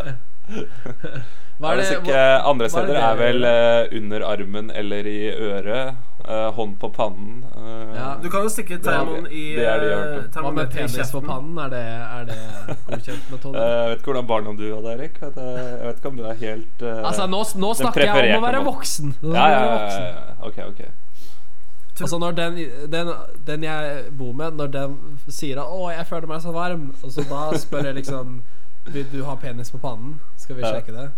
Hva er det ikke hva- andre hva er steder det er vel eh, under armen eller i øret. Uh, hånd på pannen. Uh, Ja. Du kan jo stikke termoen i det er Hva med penis på pannen? Er det, er det godkjent metode? jeg vet ikke hvordan barndom du hadde, Erik. Vet Jeg vet ikke om du er helt altså, nå, nå snakker jeg om å være voksen. Nå ja, ja, ja, ja. Ok, ok. Altså når den, den, den jeg bor med, når den sier at 'Å, jeg føler meg så varm', og så da spør jeg liksom 'Vil du ha penis på pannen? Skal vi Ja. sjekke det?'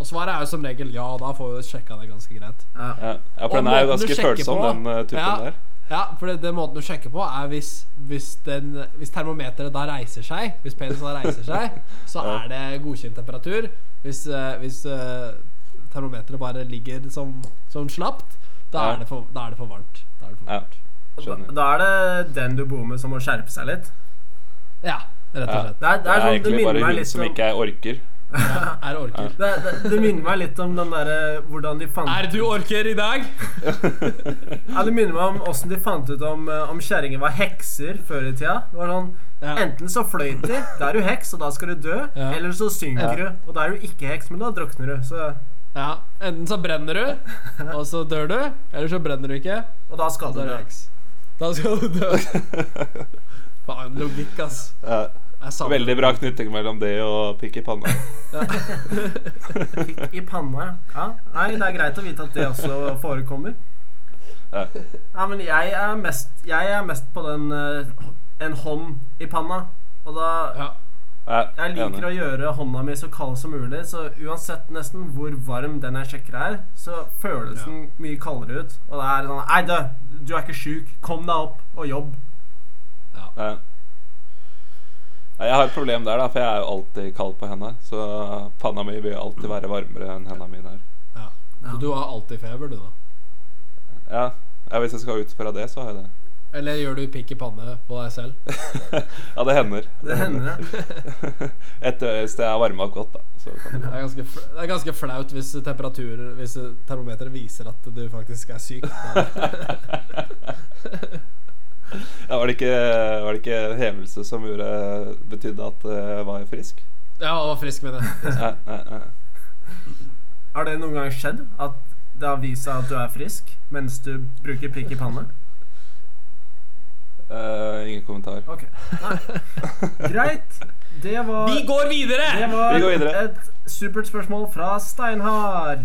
Og svaret er jo som regel ja, og da får vi sjekka det ganske greit. Ja. Ja, ja for den er jo ganske følsom, på- den uh, typen ja, der. Ja, for det, det måten du sjekker på, er hvis, hvis, den, hvis termometeret da reiser seg, hvis penisen da reiser seg, så Ja. er det godkjent temperatur. Hvis, uh, hvis uh, termometeret bare ligger som, som slapt, da er, det for, da er det for varmt. Da er det for Ja, varmt. Da, da er det den du bor med som må skjerpe seg litt. Ja, rett og Ja. slett. Det er, det er, sånn, det egentlig minner bare hun som om ikke er orker. Er orker. det, det, det minner meg litt om den derre Hvordan de fant Er du orker i dag? Ja, Det minner meg om åssen de fant ut om, eh, om kjerringer var hekser før i tida. Det var sånn Ja. Enten så fløyt de, da er du heks, og da skal du dø. Ja. Eller så synker Ja. du, og da er du ikke heks, men da drukner du. Så, Ja, Enten så brenner du, og så dør du, eller så brenner du ikke, og da skal du dø. Da skal du dø. Faen, logikk, ass. Ja, veldig bra knytting mellom det og pikk i panna. Pikk i panna, ja. Nei, det er greit å vite at det også forekommer. Ja. Ja, men jeg er mest, jeg er mest på den eh, en hånd i panna. Og da Jeg liker å gjøre hånda mi så kald som mulig, så uansett nesten hvor varm den jeg sjekker er, så føles Ja. den mye kaldere ut. Og det er sånn Nei, du, du er ikke sjuk. Kom deg opp og jobb. Ja. Jeg har et problem der, da, for jeg er jo alltid kald på henda. Så panna mi vil alltid være varmere enn henda mine er. ja. Så du har alltid feber, du, da? Ja, Ja, Hvis jeg skal ut fra det, så har jeg det. Eller gjør du pikk i panne på deg selv? Ja, det hender. Det hender, ja. Etter hvis det er varma opp godt, da. Så kan Det det. er ganske, det er ganske flaut hvis temperatur Hvis termometeret viser at du faktisk er syk. Ja, var, det ikke, var det ikke hevelse som gjorde, betydde at jeg var frisk? Ja, jeg var frisk med det. Har det noen gang skjedd at det har vist seg at du er frisk mens du bruker pikk i panne? Eh, ingen kommentar. Okay. Nei. Greit. Det var Vi går videre! Det var Vi går videre. et supert spørsmål fra Steinhard.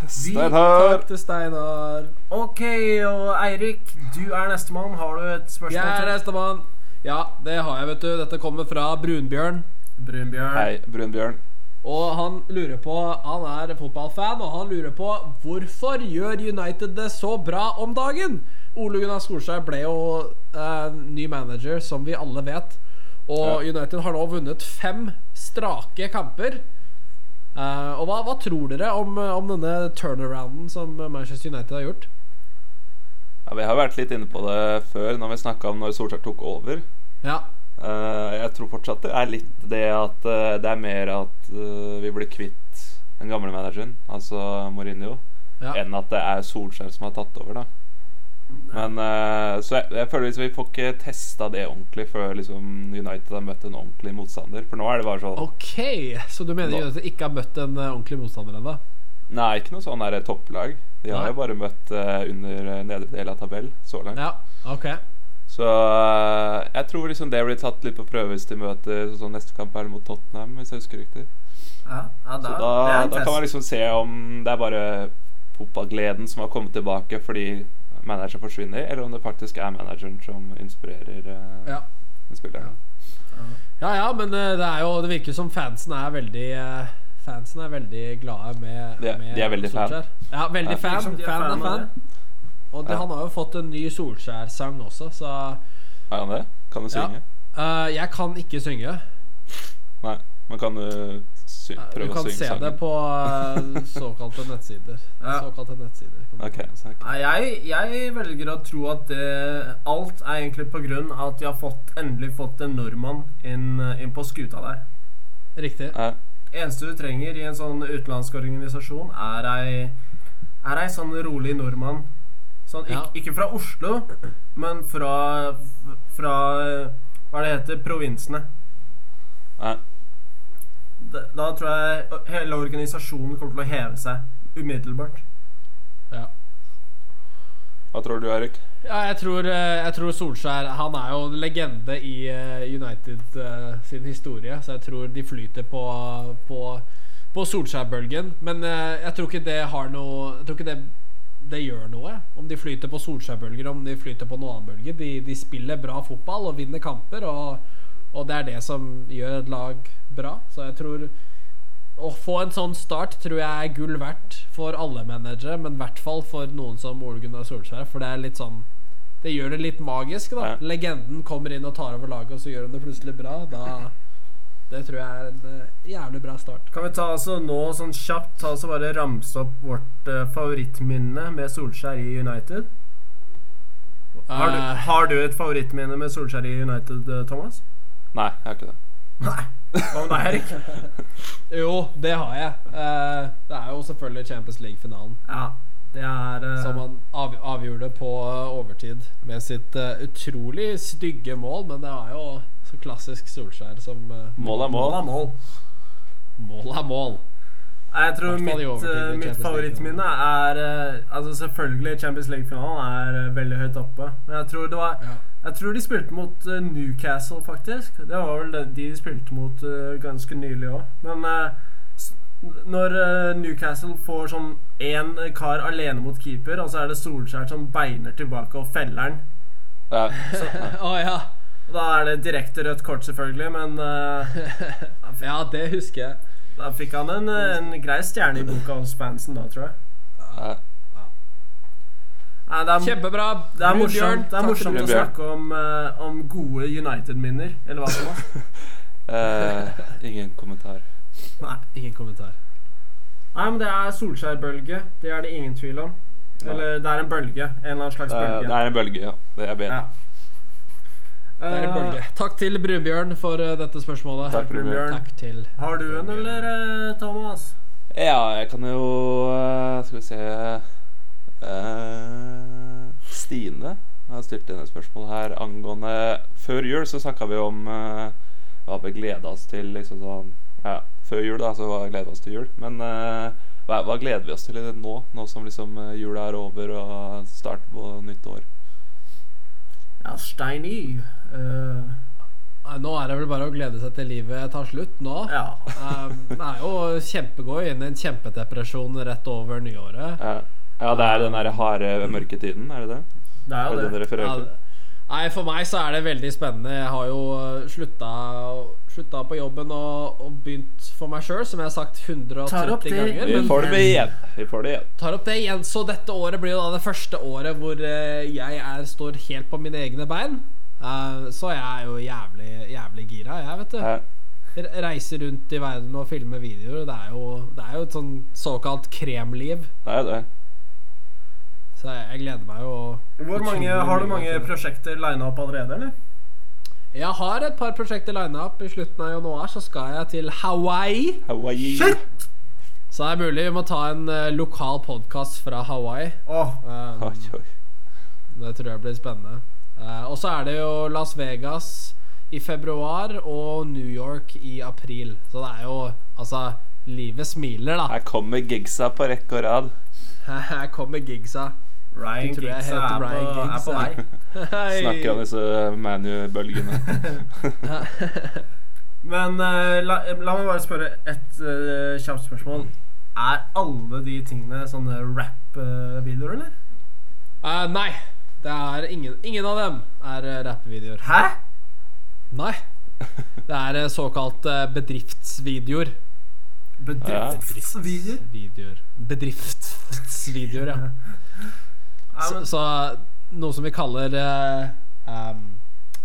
Vi- Steinar! Takk til Steinar. Ok, og Eirik, du er nestemann. Har du et spørsmål Jeg er nestemann. Ja, det har jeg, vet du. Dette kommer fra Brunbjørn. Brunbjørn. Hei, Brunbjørn. Og han lurer på Han er fotballfan, og han lurer på hvorfor gjør United det så bra om dagen? Ole Gunnar Solskjær ble jo eh, ny manager, som vi alle vet. Og Ja. United har nå vunnet fem strake kamper. Uh, og hva, hva tror dere om, om denne turnarounden som Manchester United har gjort? Ja, vi har vært litt inne på det før, når vi snakka om når Solskjær tok over. Ja. Uh, jeg tror fortsatt det er litt det at uh, det er mer at uh, vi blir kvitt den gamle manageren, altså Mourinho, ja. enn at det er Solskjær som har tatt over, da. Men uh, Så jeg, jeg føler liksom vi får ikke testa det ordentlig før liksom United har møtt en ordentlig motstander. For nå er det bare sånn Ok, så du mener Nå- United ikke har møtt en uh, ordentlig motstander ennå? Nei, ikke noe sånn der topplag. De har Nei. jo bare møtt uh, under eh, nedre del av tabell så langt. Ja, ok. Så eh, jeg tror liksom det blir tatt litt på prøve hvis de møter sånn neste kamp er mot Tottenham, hvis jeg husker riktig. Ja, ja, da, Så da, da kan man liksom se om det er bare fotballgleden som har kommet tilbake fordi manageren forsvinner, eller om det faktisk er manageren som inspirerer uh, Ja. spillerne. Ja, ja, men eh, det er jo Det virker som fansen er veldig eh, Fansen er veldig glade med, De er- med de er veldig fan. Ja, veldig Ja. fan. Er fan, fan er fan. Og det, Ja. han har jo fått en ny Solskjær-sang også, så Har han det? Kan du Ja. synge? eh, Jeg kan ikke synge. Nei. Men kan du sy Du kan se sangen? det på eh, såkalte nettsider. Ja. Såkalte nettsider. kan okay. Ok, kalle det. så ok. Nei, jeg, jeg velger å tro at det, alt er egentlig på grunn av at de har fått, endelig fått en nordmann inn, inn på skuta der. Riktig. Ja. eneste du trenger i en sånn utenlandsk organisasjon, er ei, er ei sånn rolig nordmann. Sånn, Ja. ikke, ikke fra Oslo, men fra, fra Hva det heter provinsene. Nei. Da, da tror jeg hele organisasjonen kommer til å heve seg umiddelbart. Ja. Hva tror du, Erik? Ja, jeg tror, eh, jeg tror Solskjær Han er jo en legende i eh, United eh, sin historie, så jeg tror de flyter på, på, på Solskjær-bølgen. Men eh, jeg tror ikke det har noe Jeg tror ikke det, det gjør noe. Om de flyter på Solskjær-bølger, om de flyter på noen annen bølge. De, de spiller bra fotball og vinner kamper, og, og det er det som gjør et lag bra. Så jeg tror å få en sånn start tror jeg er gull verdt for alle managere, men i hvert fall for noen som Ole Gunnar Solskjær. For det er litt sånn Det gjør det litt magisk, da. Ja. Legenden kommer inn og tar over laget, og så gjør hun det plutselig bra. Da Det tror jeg er en eh, jævlig bra start. Kan vi ta altså nå sånn kjapt ta altså bare ramse opp vårt uh, favorittminne med Solskjær i United? Har du, Eh, har du et favorittminne med Solskjær i United, Thomas? Nei, jeg har ikke det. Nei. Hva med deg, Erik? jo, det har jeg. Eh, det er jo selvfølgelig Champions League-finalen. Ja, det er eh, Som han av, avgjorde på eh, overtid med sitt eh, utrolig stygge mål. Men det er jo så klassisk Solskjær som uh, Mål er mål. mål er mål. Mål er mål. Jeg tror mitt, eh, mitt favorittminne er uh, Altså Selvfølgelig Champions League-finalen er uh, veldig høyt oppe. Men jeg tror det var Ja. Jeg tror de spilte mot uh, Newcastle, faktisk. Det var vel det de spilte mot uh, ganske nylig òg. Men uh, s- når Newcastle får sånn én kar alene mot keeper, og så er det Solskjær som beiner tilbake og feller den Ja. Å ja. Da er det direkte rødt kort, selvfølgelig, men eh, ja, det husker jeg. da fikk han en, en grei stjerne i boka hos fansen da, tror jeg. Ja. Nei, det er, Kjempebra. det er morsomt, det er morsomt å snakke om, uh, om gode United-minner, eller hva som helst. uh, ingen kommentar. Nei. Ingen kommentar. Nei, men det er Solskjær-bølge. Det er det ingen tvil om. Eller det er en bølge. En eller annen slags Det er, bølge. det er en bølge, ja. Det er bedre. Ja. Det er en Eh, bølge. Takk til Brunbjørn for eh, dette spørsmålet. Takk, Brunbjørn. Takk til Har du en, eller, eh, Thomas? Ja, jeg kan jo eh, Skal vi se eh, Stine har stilt inn et spørsmål her angående Før jul så snakka vi om uh, hva vi gleda oss til. liksom sånn Ja, før jul, da, så hva gleder vi oss til jul. Men uh, hva, hva gleder vi oss til nå? Nå som liksom jula er over og start på nytt år. Ja, stein i. Nå er det vel bare å glede seg til livet tar slutt nå. ja. Um, det er jo kjempegod inn i en kjempedepresjon rett over nyåret. Ja, ja det er den der harde mørketiden, er det det? Det er jo det det det. Ja, nei, for meg så er det veldig spennende. Jeg har jo uh, slutta, slutta på jobben og, og begynt for meg sjøl, som jeg har sagt 130 ganger. Vi får det igjen. Vi får det igjen. tar opp det igjen. Så dette året blir jo da det første året hvor uh, jeg er, står helt på mine egne bein. Uh, så jeg er jo jævlig, jævlig gira, jeg, vet du. Ja. Re- Reise rundt i verden og filme videoer. Det er jo, det er jo et sånn såkalt kremliv. Det er det. Så jeg, jeg gleder meg jo Hvor mange, har du mange prosjekter lina opp allerede, eller? Jeg har et par prosjekter lina opp. I slutten av januar så skal jeg til Hawaii. Hawaii. Shit! Så det er mulig vi må ta en uh, lokal podkast fra Hawaii. Oh. Um, det tror jeg blir spennende. Uh, og så er det jo Las Vegas i februar og New York i april. Så det er jo Altså, livet smiler, da. Her kommer gigsa på rekke og rad. Her kommer gigsa. Ryan Giggs er, på, er på vei. Snakker om disse Manu-bølgene. Men uh, la, la meg bare spørre et uh, kjapt spørsmål. Er alle de tingene sånne rap-videoer, eller? Uh, nei. Det er ingen, ingen av dem er uh, rappevideoer. Hæ? Nei. Det er såkalt bedriftsvideoer. Bedriftsvideoer? Videoer. Bedriftsvideoer, ja. Ja, Så, så noe som vi kaller uh, um,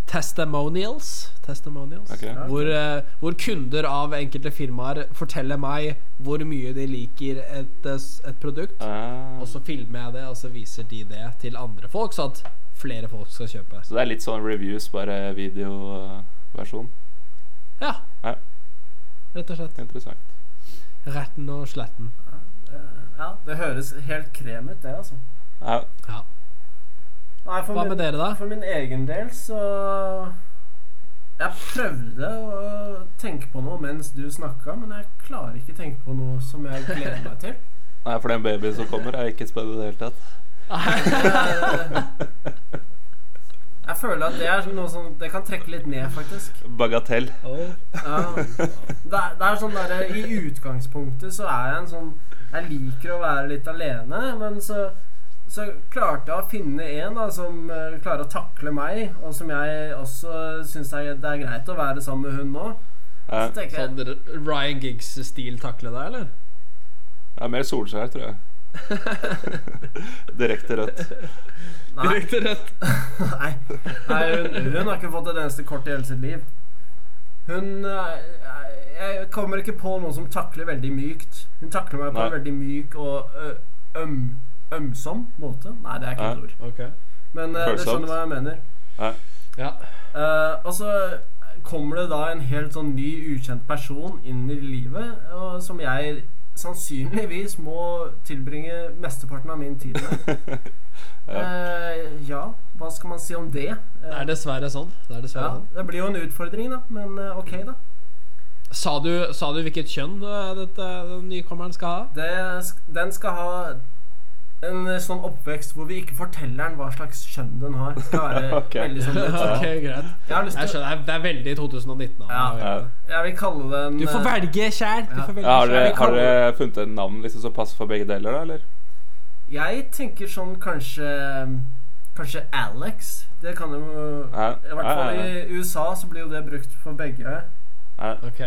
testimonials. Testimonials. okay. Hvor, uh, hvor kunder av enkelte firmaer forteller meg hvor mye de liker et, eh, et produkt. Ah. Og så filmer jeg det, og så viser de det til andre folk, så at flere folk skal kjøpe. Så det er litt sånn reviews, bare videoversjon. Ja, Ja, rett og slett. interessant. Retten og sletten. ja, det høres helt krem ut, det, altså. Ja, Ja. Nei, Hva min, med dere, da? For min egen del så Jeg prøvde å tenke på noe mens du snakka, men jeg klarer ikke tenke på noe som jeg gleder meg til. Nei, for den babyen som kommer, er ikke spennende i det hele tatt. Jeg føler at det er noe som Det kan trekke litt ned, faktisk. Bagatell. Ja. Det, er, det er sånn der, I utgangspunktet så er jeg en sånn Jeg liker å være litt alene, men så, så klarte jeg å finne en da, som eh, klarer å takle meg, og som jeg også syns det er greit å være sammen med hun nå. Ja. Så tenker jeg Sånn Ryan Giggs-stil takle deg, eller? Ja, mer Solskjær, tror jeg. Direkte rødt. Nei, Direkte rødt. nei, nei hun, hun har ikke fått et eneste kort i hele sitt liv. Hun eh, Jeg kommer ikke på noe som takler veldig mykt. Hun takler meg på Nei. en veldig myk og øm, ømsom måte. Nei, det er ikke et Ja. ord. Okay. Men uh, du skjønner hva jeg mener. Ja. Ja. Eh, og så kommer det da en helt sånn ny, ukjent person inn i livet, og som jeg sannsynligvis må tilbringe mesteparten av min tid med. Eh, ja, hva skal man si om det? Uh, Det er dessverre sånn. Det er dessverre ja, sånn. det blir jo en utfordring, da. Men eh, ok, da. Sa du, sa du hvilket kjønn eh, dette, den nykommeren skal ha? Det, den skal ha en eh, sånn oppvekst hvor vi ikke forteller den hva slags kjønn den har. Det skal være okay. veldig sånn ok, greit. Jeg har lyst Jeg skjønner, det er- veldig 2019. Ja. Ja. Jeg vil kalle den Du får eh, velge sjæl. Ja. får velge Ja, har, dere, funnet et navn liksom, som passer for begge deler, da, eller? Jeg tenker sånn kanskje Kanskje Alex. Det kan jo Ja, I hvert fall ja, ja. i USA så blir jo det brukt for begge. Ja. Ok.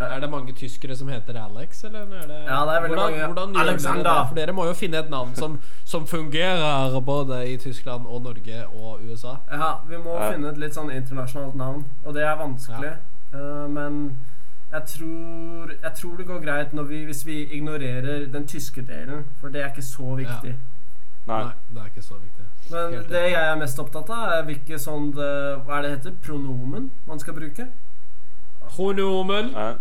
Er det mange tyskere som heter Alex, eller er det Ja, det er veldig hvordan, mange. Hvordan Alexander. dere? For dere må jo finne et navn som, som fungerer både i Tyskland og Norge og USA. Ja, vi må Ja. finne et litt sånn internasjonalt navn, og det er vanskelig. Eh, men jeg tror, jeg tror det går greit når vi, hvis vi ignorerer den tyske delen, for det er ikke så viktig. Nei. Nei, det er ikke så viktig. Men Helt det jeg er mest opptatt av, er hvilke sånn Hva er det heter? Pronomen man skal bruke? Pronomen. Nei.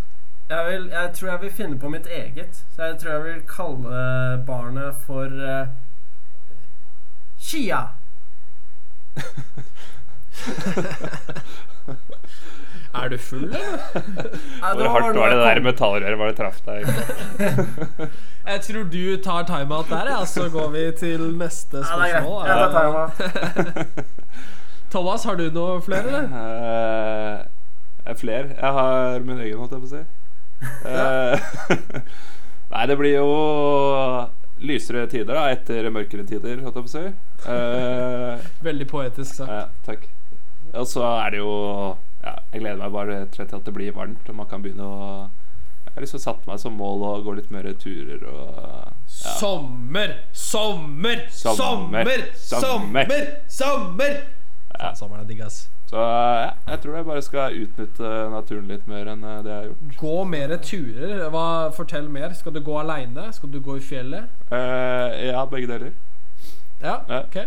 Jeg, vil, jeg tror jeg vil finne på mitt eget. Så jeg tror jeg vil kalle barnet for uh, Kia. Er du full, eller? Nei, Hvor hardt var det der metallrøret bare det traff deg? Jeg tror du tar timeout der, ja, så går vi til neste Ja, det er greit. spørsmål. Ja, tar jeg meg. Thomas, har du noe flere, eller? Uh, flere. Jeg har min egen, holdt jeg på å si. Eh, nei, det blir jo lysere tider da etter mørkere tider, holdt jeg på å si. Eh, Veldig poetisk sagt. ja, takk. Og så er det jo ja, Jeg gleder meg bare til at det blir varmt, og man kan begynne å Jeg har liksom satt meg som mål å gå litt mer turer og ja. Sommer, sommer, sommer, Sommer, sommer, sommer. Faen, sommeren er digg, ass. Så ja, jeg tror jeg bare skal utnytte naturen litt mer enn eh, det jeg har gjort. Gå mer turer. Hva, fortell mer. Skal du gå aleine? Skal du gå i fjellet? Uh, ja, begge deler. Ja, ok.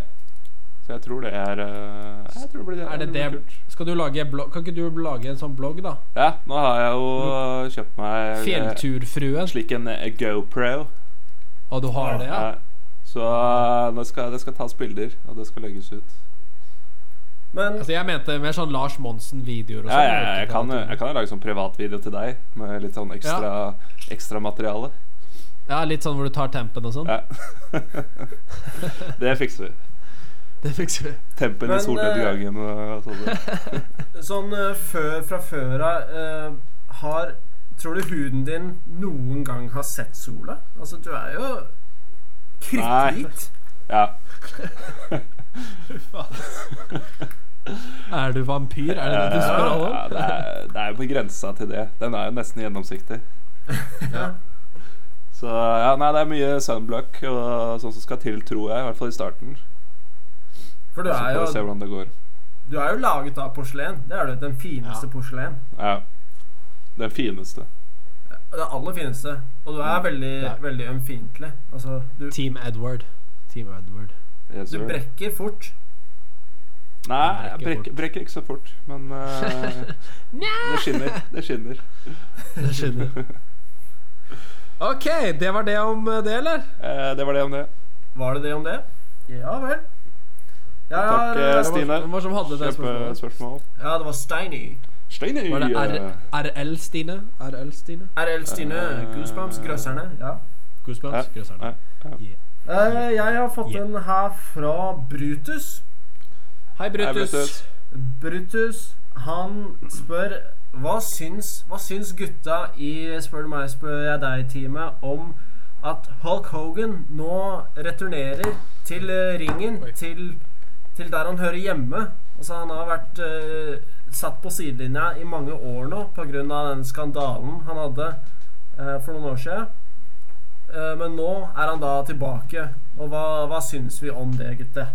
Så jeg tror det er eh, Jeg tror det blir Er det blir det kult. Skal du lage blogg? Kan ikke du lage en sånn blogg, da? Ja, nå har jeg jo kjøpt meg eh, Fjellturfruen. slik en eh, GoPro. Og du har det, ja? Ja. Så eh, det skal, det skal tas bilder, og det skal legges ut. Men Altså, jeg mente mer sånn Lars Monsen-videoer Ja, sånn. ja, ja, jeg, kan, jeg kan jo lage sånn privatvideo til deg med litt sånn ekstra, ekstra materiale. Ja, litt sånn hvor du tar tempen og sånn. Ja. det fikser vi. Det fikser vi. Tempen Men, i solnedgangen og sånn. sånn eh, før fra før av uh, Har Tror du huden din noen gang har sett sola? Altså, du er jo kritthvit. Ja. Er du vampyr? Er det det du spør om? ja, det, er, det er jo på grensa til det. Den er jo nesten gjennomsiktig. Ja. Så ja, nei, det er mye sunblock og sånn som skal til, tror jeg. I hvert fall i starten. For du Så er jo se hvordan det går. Du er jo laget av porselen. Det er du. Den fineste Ja. porselen. Ja. Den fineste. Den aller fineste. Og du er veldig, Ja. veldig ømfintlig. Altså, du, Team Edward. Team Edward. Yes, du brekker fort. Nei, jeg brekker brekker, ikke så fort, men uh, det skinner. Det skinner. Det skinner. Ok, det var det om det, eller? Eh, det var det om det. Var det det om det? Ja vel. Ja, Takk, har, eh, eh, Stine. Hvem det som hadde det spørsmålet? Kjempespørsmål. Ja, det var Steiny. Steiny. Var det RL-Stine? RL-Stine? RL Stine. Eh, Goosebumps. Grøsserne. Ja. Goosebumps? Ja, Grøsserne. ja, ja. Yeah. Eh, jeg har fått Yeah. en her fra Brutus. Hei, Brutus. Brutus. Brutus, han spør hva syns, hva syns gutta i Spør du meg, spør jeg deg-teamet om at Hulk Hogan nå returnerer til eh, ringen, til, til der han hører hjemme. Altså Han har vært uh, satt på sidelinja i mange år nå pga. den skandalen han hadde uh, for noen år siden. Eh, men nå er han da tilbake. Og hva, hva syns vi om det, gutter?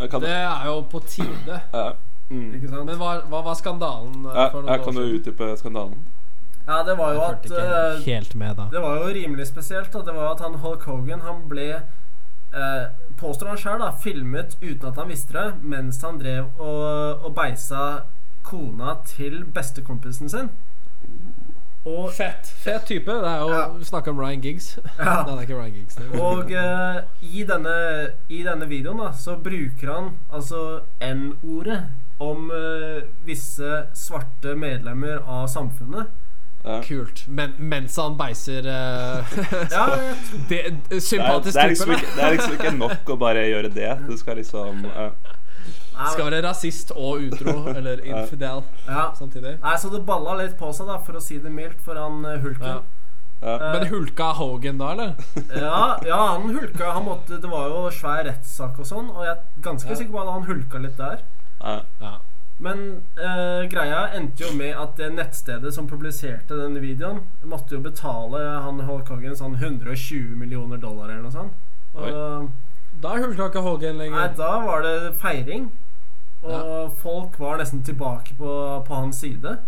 Eh, Det er jo på tide. ja. Mm. Ikke sant? Men hva, hva var skandalen eh, Ja, for noen jeg kan du siden? utdype skandalen? Ja, det var jo Jeg at ikke helt med da. Det var jo rimelig spesielt. Da. Det var at han Hulk Hogan han ble eh, Påstår han sjøl, da, filmet uten at han visste det, mens han drev og, og beisa kona til bestekompisen sin. Og, Fett. Fet type. Det er jo Ja. Vi om Ryan Giggs. Ja. Nei, det er ikke Ryan Giggs. Det og uh, i, denne, i denne videoen da, så bruker han altså N-ordet om uh, visse svarte medlemmer av samfunnet. Ja. Kult. Men, mens han beiser uh, Ja, det, Det Sympatisk det, er liksom type. ikke, det er liksom ikke nok å bare gjøre det. Du skal liksom ja. Skal være rasist og utro, eller infidel ja. samtidig. Nei, så det balla litt på seg, da, for å si det mildt, for han eh, hulken. Ja. Ja. Men hulka Hogan da, eller? Ja, ja, han hulka. Han måtte, det var jo svær rettssak og sånn, og jeg er ganske Ja. sikker på at han hulka litt der. Ja. Ja. Men uh, greia endte jo med at det nettstedet som publiserte denne videoen, måtte jo betale han Hulk Hogan sånn 120 millioner dollar eller noe sånt. Og, Da hulka ikke Hogan nei, da var det feiring. Og folk var nesten tilbake på, på hans side.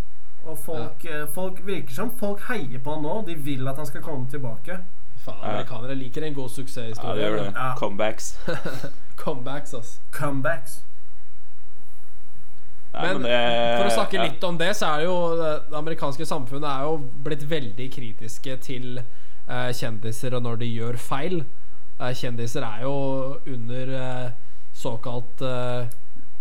Og folk, eh, folk virker som folk heier på han nå. De vil at han skal komme tilbake. Faen, amerikanere liker en god Ja, det gjør det. Ja. Comebacks. Comebacks, ass. Comebacks. Nei, Men men det For å snakke ja. litt om det, så er det jo det det amerikanske samfunnet er jo blitt veldig kritiske til eh, kjendiser og når de gjør feil. Eh, kjendiser er jo under eh, såkalt eh,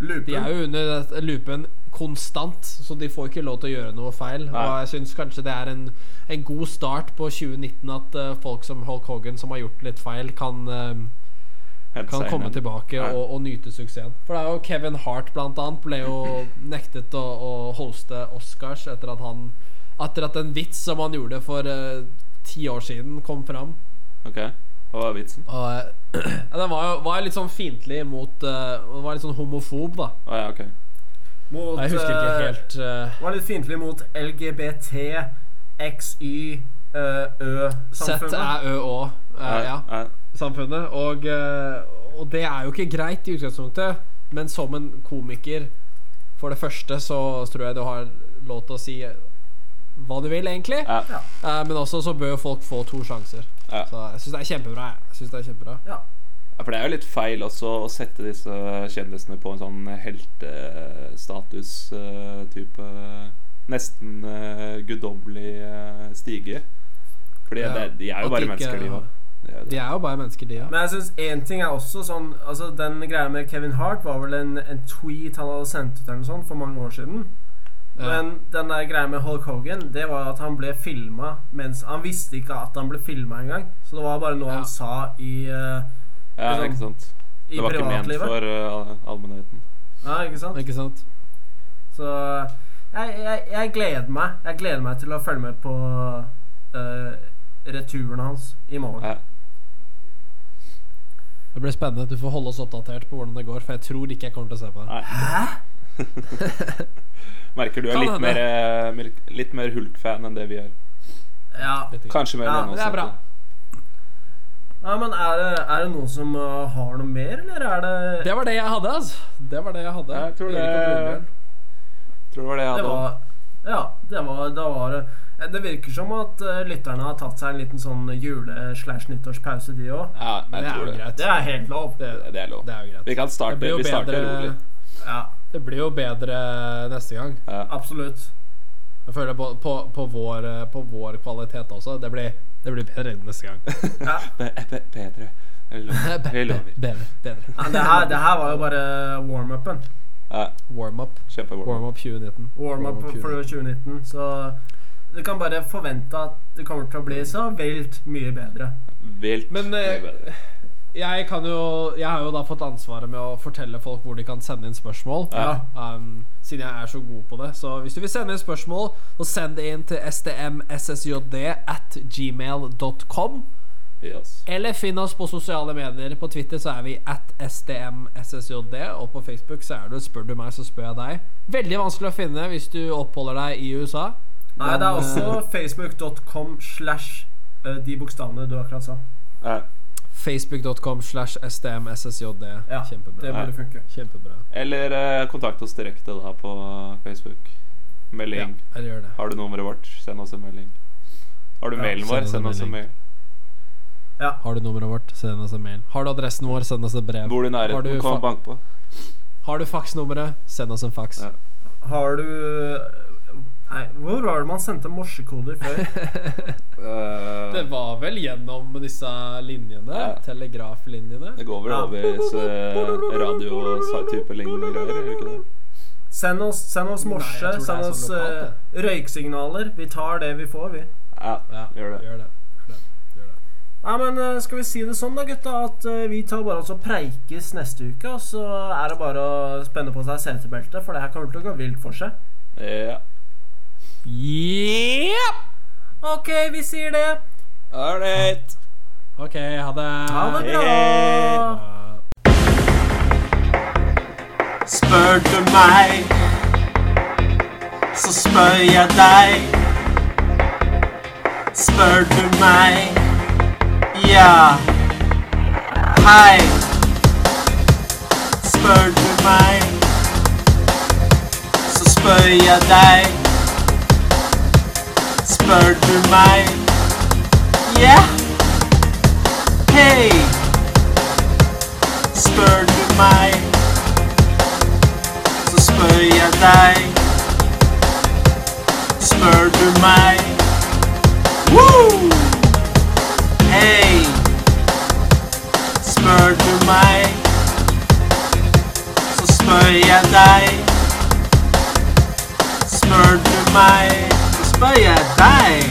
Loopen. De er jo under loopen konstant, så de får ikke lov til å gjøre noe feil. Nei. Og jeg syns kanskje det er en, en god start på 2019 at uh, folk som Hulk Hogan, som har gjort litt feil, kan uh, kan komme tilbake og, og nyte suksessen. For det er jo Kevin Hart blant annet ble jo nektet å, å hoste Oscars etter at han Etter at en vits som han gjorde for uh, ti år siden, kom fram. Ok, hva var vitsen? Og ja, Den var jo var litt sånn fiendtlig mot uh, Den var litt sånn homofob, da. Å ja, okay. Mot, Jeg husker ikke eh, helt uh, Var litt fiendtlig mot LGBT, XY, uh, Ø-samfunnet. ZÆØÅ. uh, ja. nei. samfunnet. Og, uh, og det er jo ikke greit i utgangspunktet, men som en komiker For det første så tror jeg du har lov til å si hva du vil, egentlig. Ja. Eh, men også så bør jo folk få to sjanser. Ja. Så jeg syns det er kjempebra. jeg. Synes det er kjempebra Ja. Ja, for det er jo litt feil også å sette disse kjendisene på en sånn heltestatus-type Nesten uh, guddommelig uh, stige. Fordi Ja, de er jo at bare ikke- mennesker, de òg. De er jo bare mennesker, de, ja. Men jeg synes en ting er også sånn Altså Den greia med Kevin Hart var vel en, en tweet han hadde sendt ut eller noe sånt for mange år siden. Men den der greia med Hulk Hogan, det var at han ble filma mens Han visste ikke at han ble filma engang. Så det var bare noe Ja. han sa i, uh, Ja, Liksom, ikke sant. i Det var ikke ment for uh, allmennheten. Ja, ikke sant? Ikke sant? Så jeg, jeg, jeg gleder meg. Jeg gleder meg til å følge med på uh, returen hans i morgen. Ja. Det blir spennende. Du får holde oss oppdatert på hvordan det går, for jeg tror ikke jeg kommer til å se på det. Nei. Merker du er litt mer, eh, litt mer Hulk-fan enn det vi er. Ja. Kanskje mer Ja, enn oss. det er bra. ja, men er det, er det noen som eh, har noe mer, eller er det Det var det jeg hadde, altså. Det var det jeg hadde. Jeg tror det-. Tror det var det jeg Det hadde. var Ja, det var, det var det virker som at eh, lytterne har tatt seg en liten sånn jule-slash-nyttårspause, de òg. Ja, jeg det tror det. greit. Det er helt lov. Det, Det er lov. det er greit. Vi kan starte, Det vi starter rolig. Ja, Det blir jo bedre neste gang. Ja. absolutt. Jeg føler på, på, på, vår, eh, på vår kvalitet også. Det blir, det blir bedre neste gang. Ja. Be be bedre. Vi lover. Bedre. bedre. Ja, det, her, det her var jo bare warm-upen. Ja, Warm-up. Warm-up 2019. Warm-up Warm-up for 2019. Så du kan bare forvente at det kommer til å bli så vilt mye bedre. Vilt Men mye eh, bedre. Jeg kan jo Jeg har jo da fått ansvaret med å fortelle folk hvor de kan sende inn spørsmål. Ja. Um, siden jeg er så god på det. Så hvis du vil sende inn spørsmål, så send det inn til stmssjd at gmail.com. Yes. Eller finn oss på sosiale medier. På Twitter så er vi at stmssjd, og på Facebook så er du Spør du meg, så spør jeg deg. Veldig vanskelig å finne hvis du oppholder deg i USA. Nei, det er også facebook.com slash eh, de bokstavene du akkurat sa. Ja. Facebook.com slash stmssjd. Ja, Kjempebra. Det burde funke. Kjempebra. Eller eh, kontakt oss direkte da på Facebook. Ja, Melding. jeg gjør det. Har du nummeret vårt, send oss en melding. Har du Ja, mailen vår, send oss en mail. Ja. Har du nummeret vårt, send oss en mail. Har du adressen vår, send oss et brev. Bor du i nærheten, kom og bank på. Har du faksnummeret, send oss en faks. Ja. Har du Nei, hvor var det man sendte morsekoder før? Eh, Det var vel gjennom disse linjene, Ja. telegraflinjene. det går vel Ja. over uh, radio-type lignende greier, gjør det ikke det? Send oss, send oss morse, Nei, send sånn oss lokalt, uh, røyksignaler. Vi tar det vi får, vi. Ja, Ja, gjør det. Gjør det. Gjør det. Gjør det. Nei, men eh, Skal vi si det sånn, da, gutta, at eh, vi tar bare oss og preikes neste uke. Og så er det bare å spenne på seg setebeltet, for det her kommer til å gå vilt for seg. Ja. Yep. OK, vi sier det. Ålreit. OK, ha det. Ha det bra. Bra. Spør du meg, så spør jeg deg. Spør du meg, ja. Hei. Spør du meg, så spør jeg deg. Spør du meg, ja. Hei! Spør du meg, så spør jeg deg. Spør du meg Woo! Hei! Spør du meg, så spør jeg deg. Spør du meg, så spør jeg deg.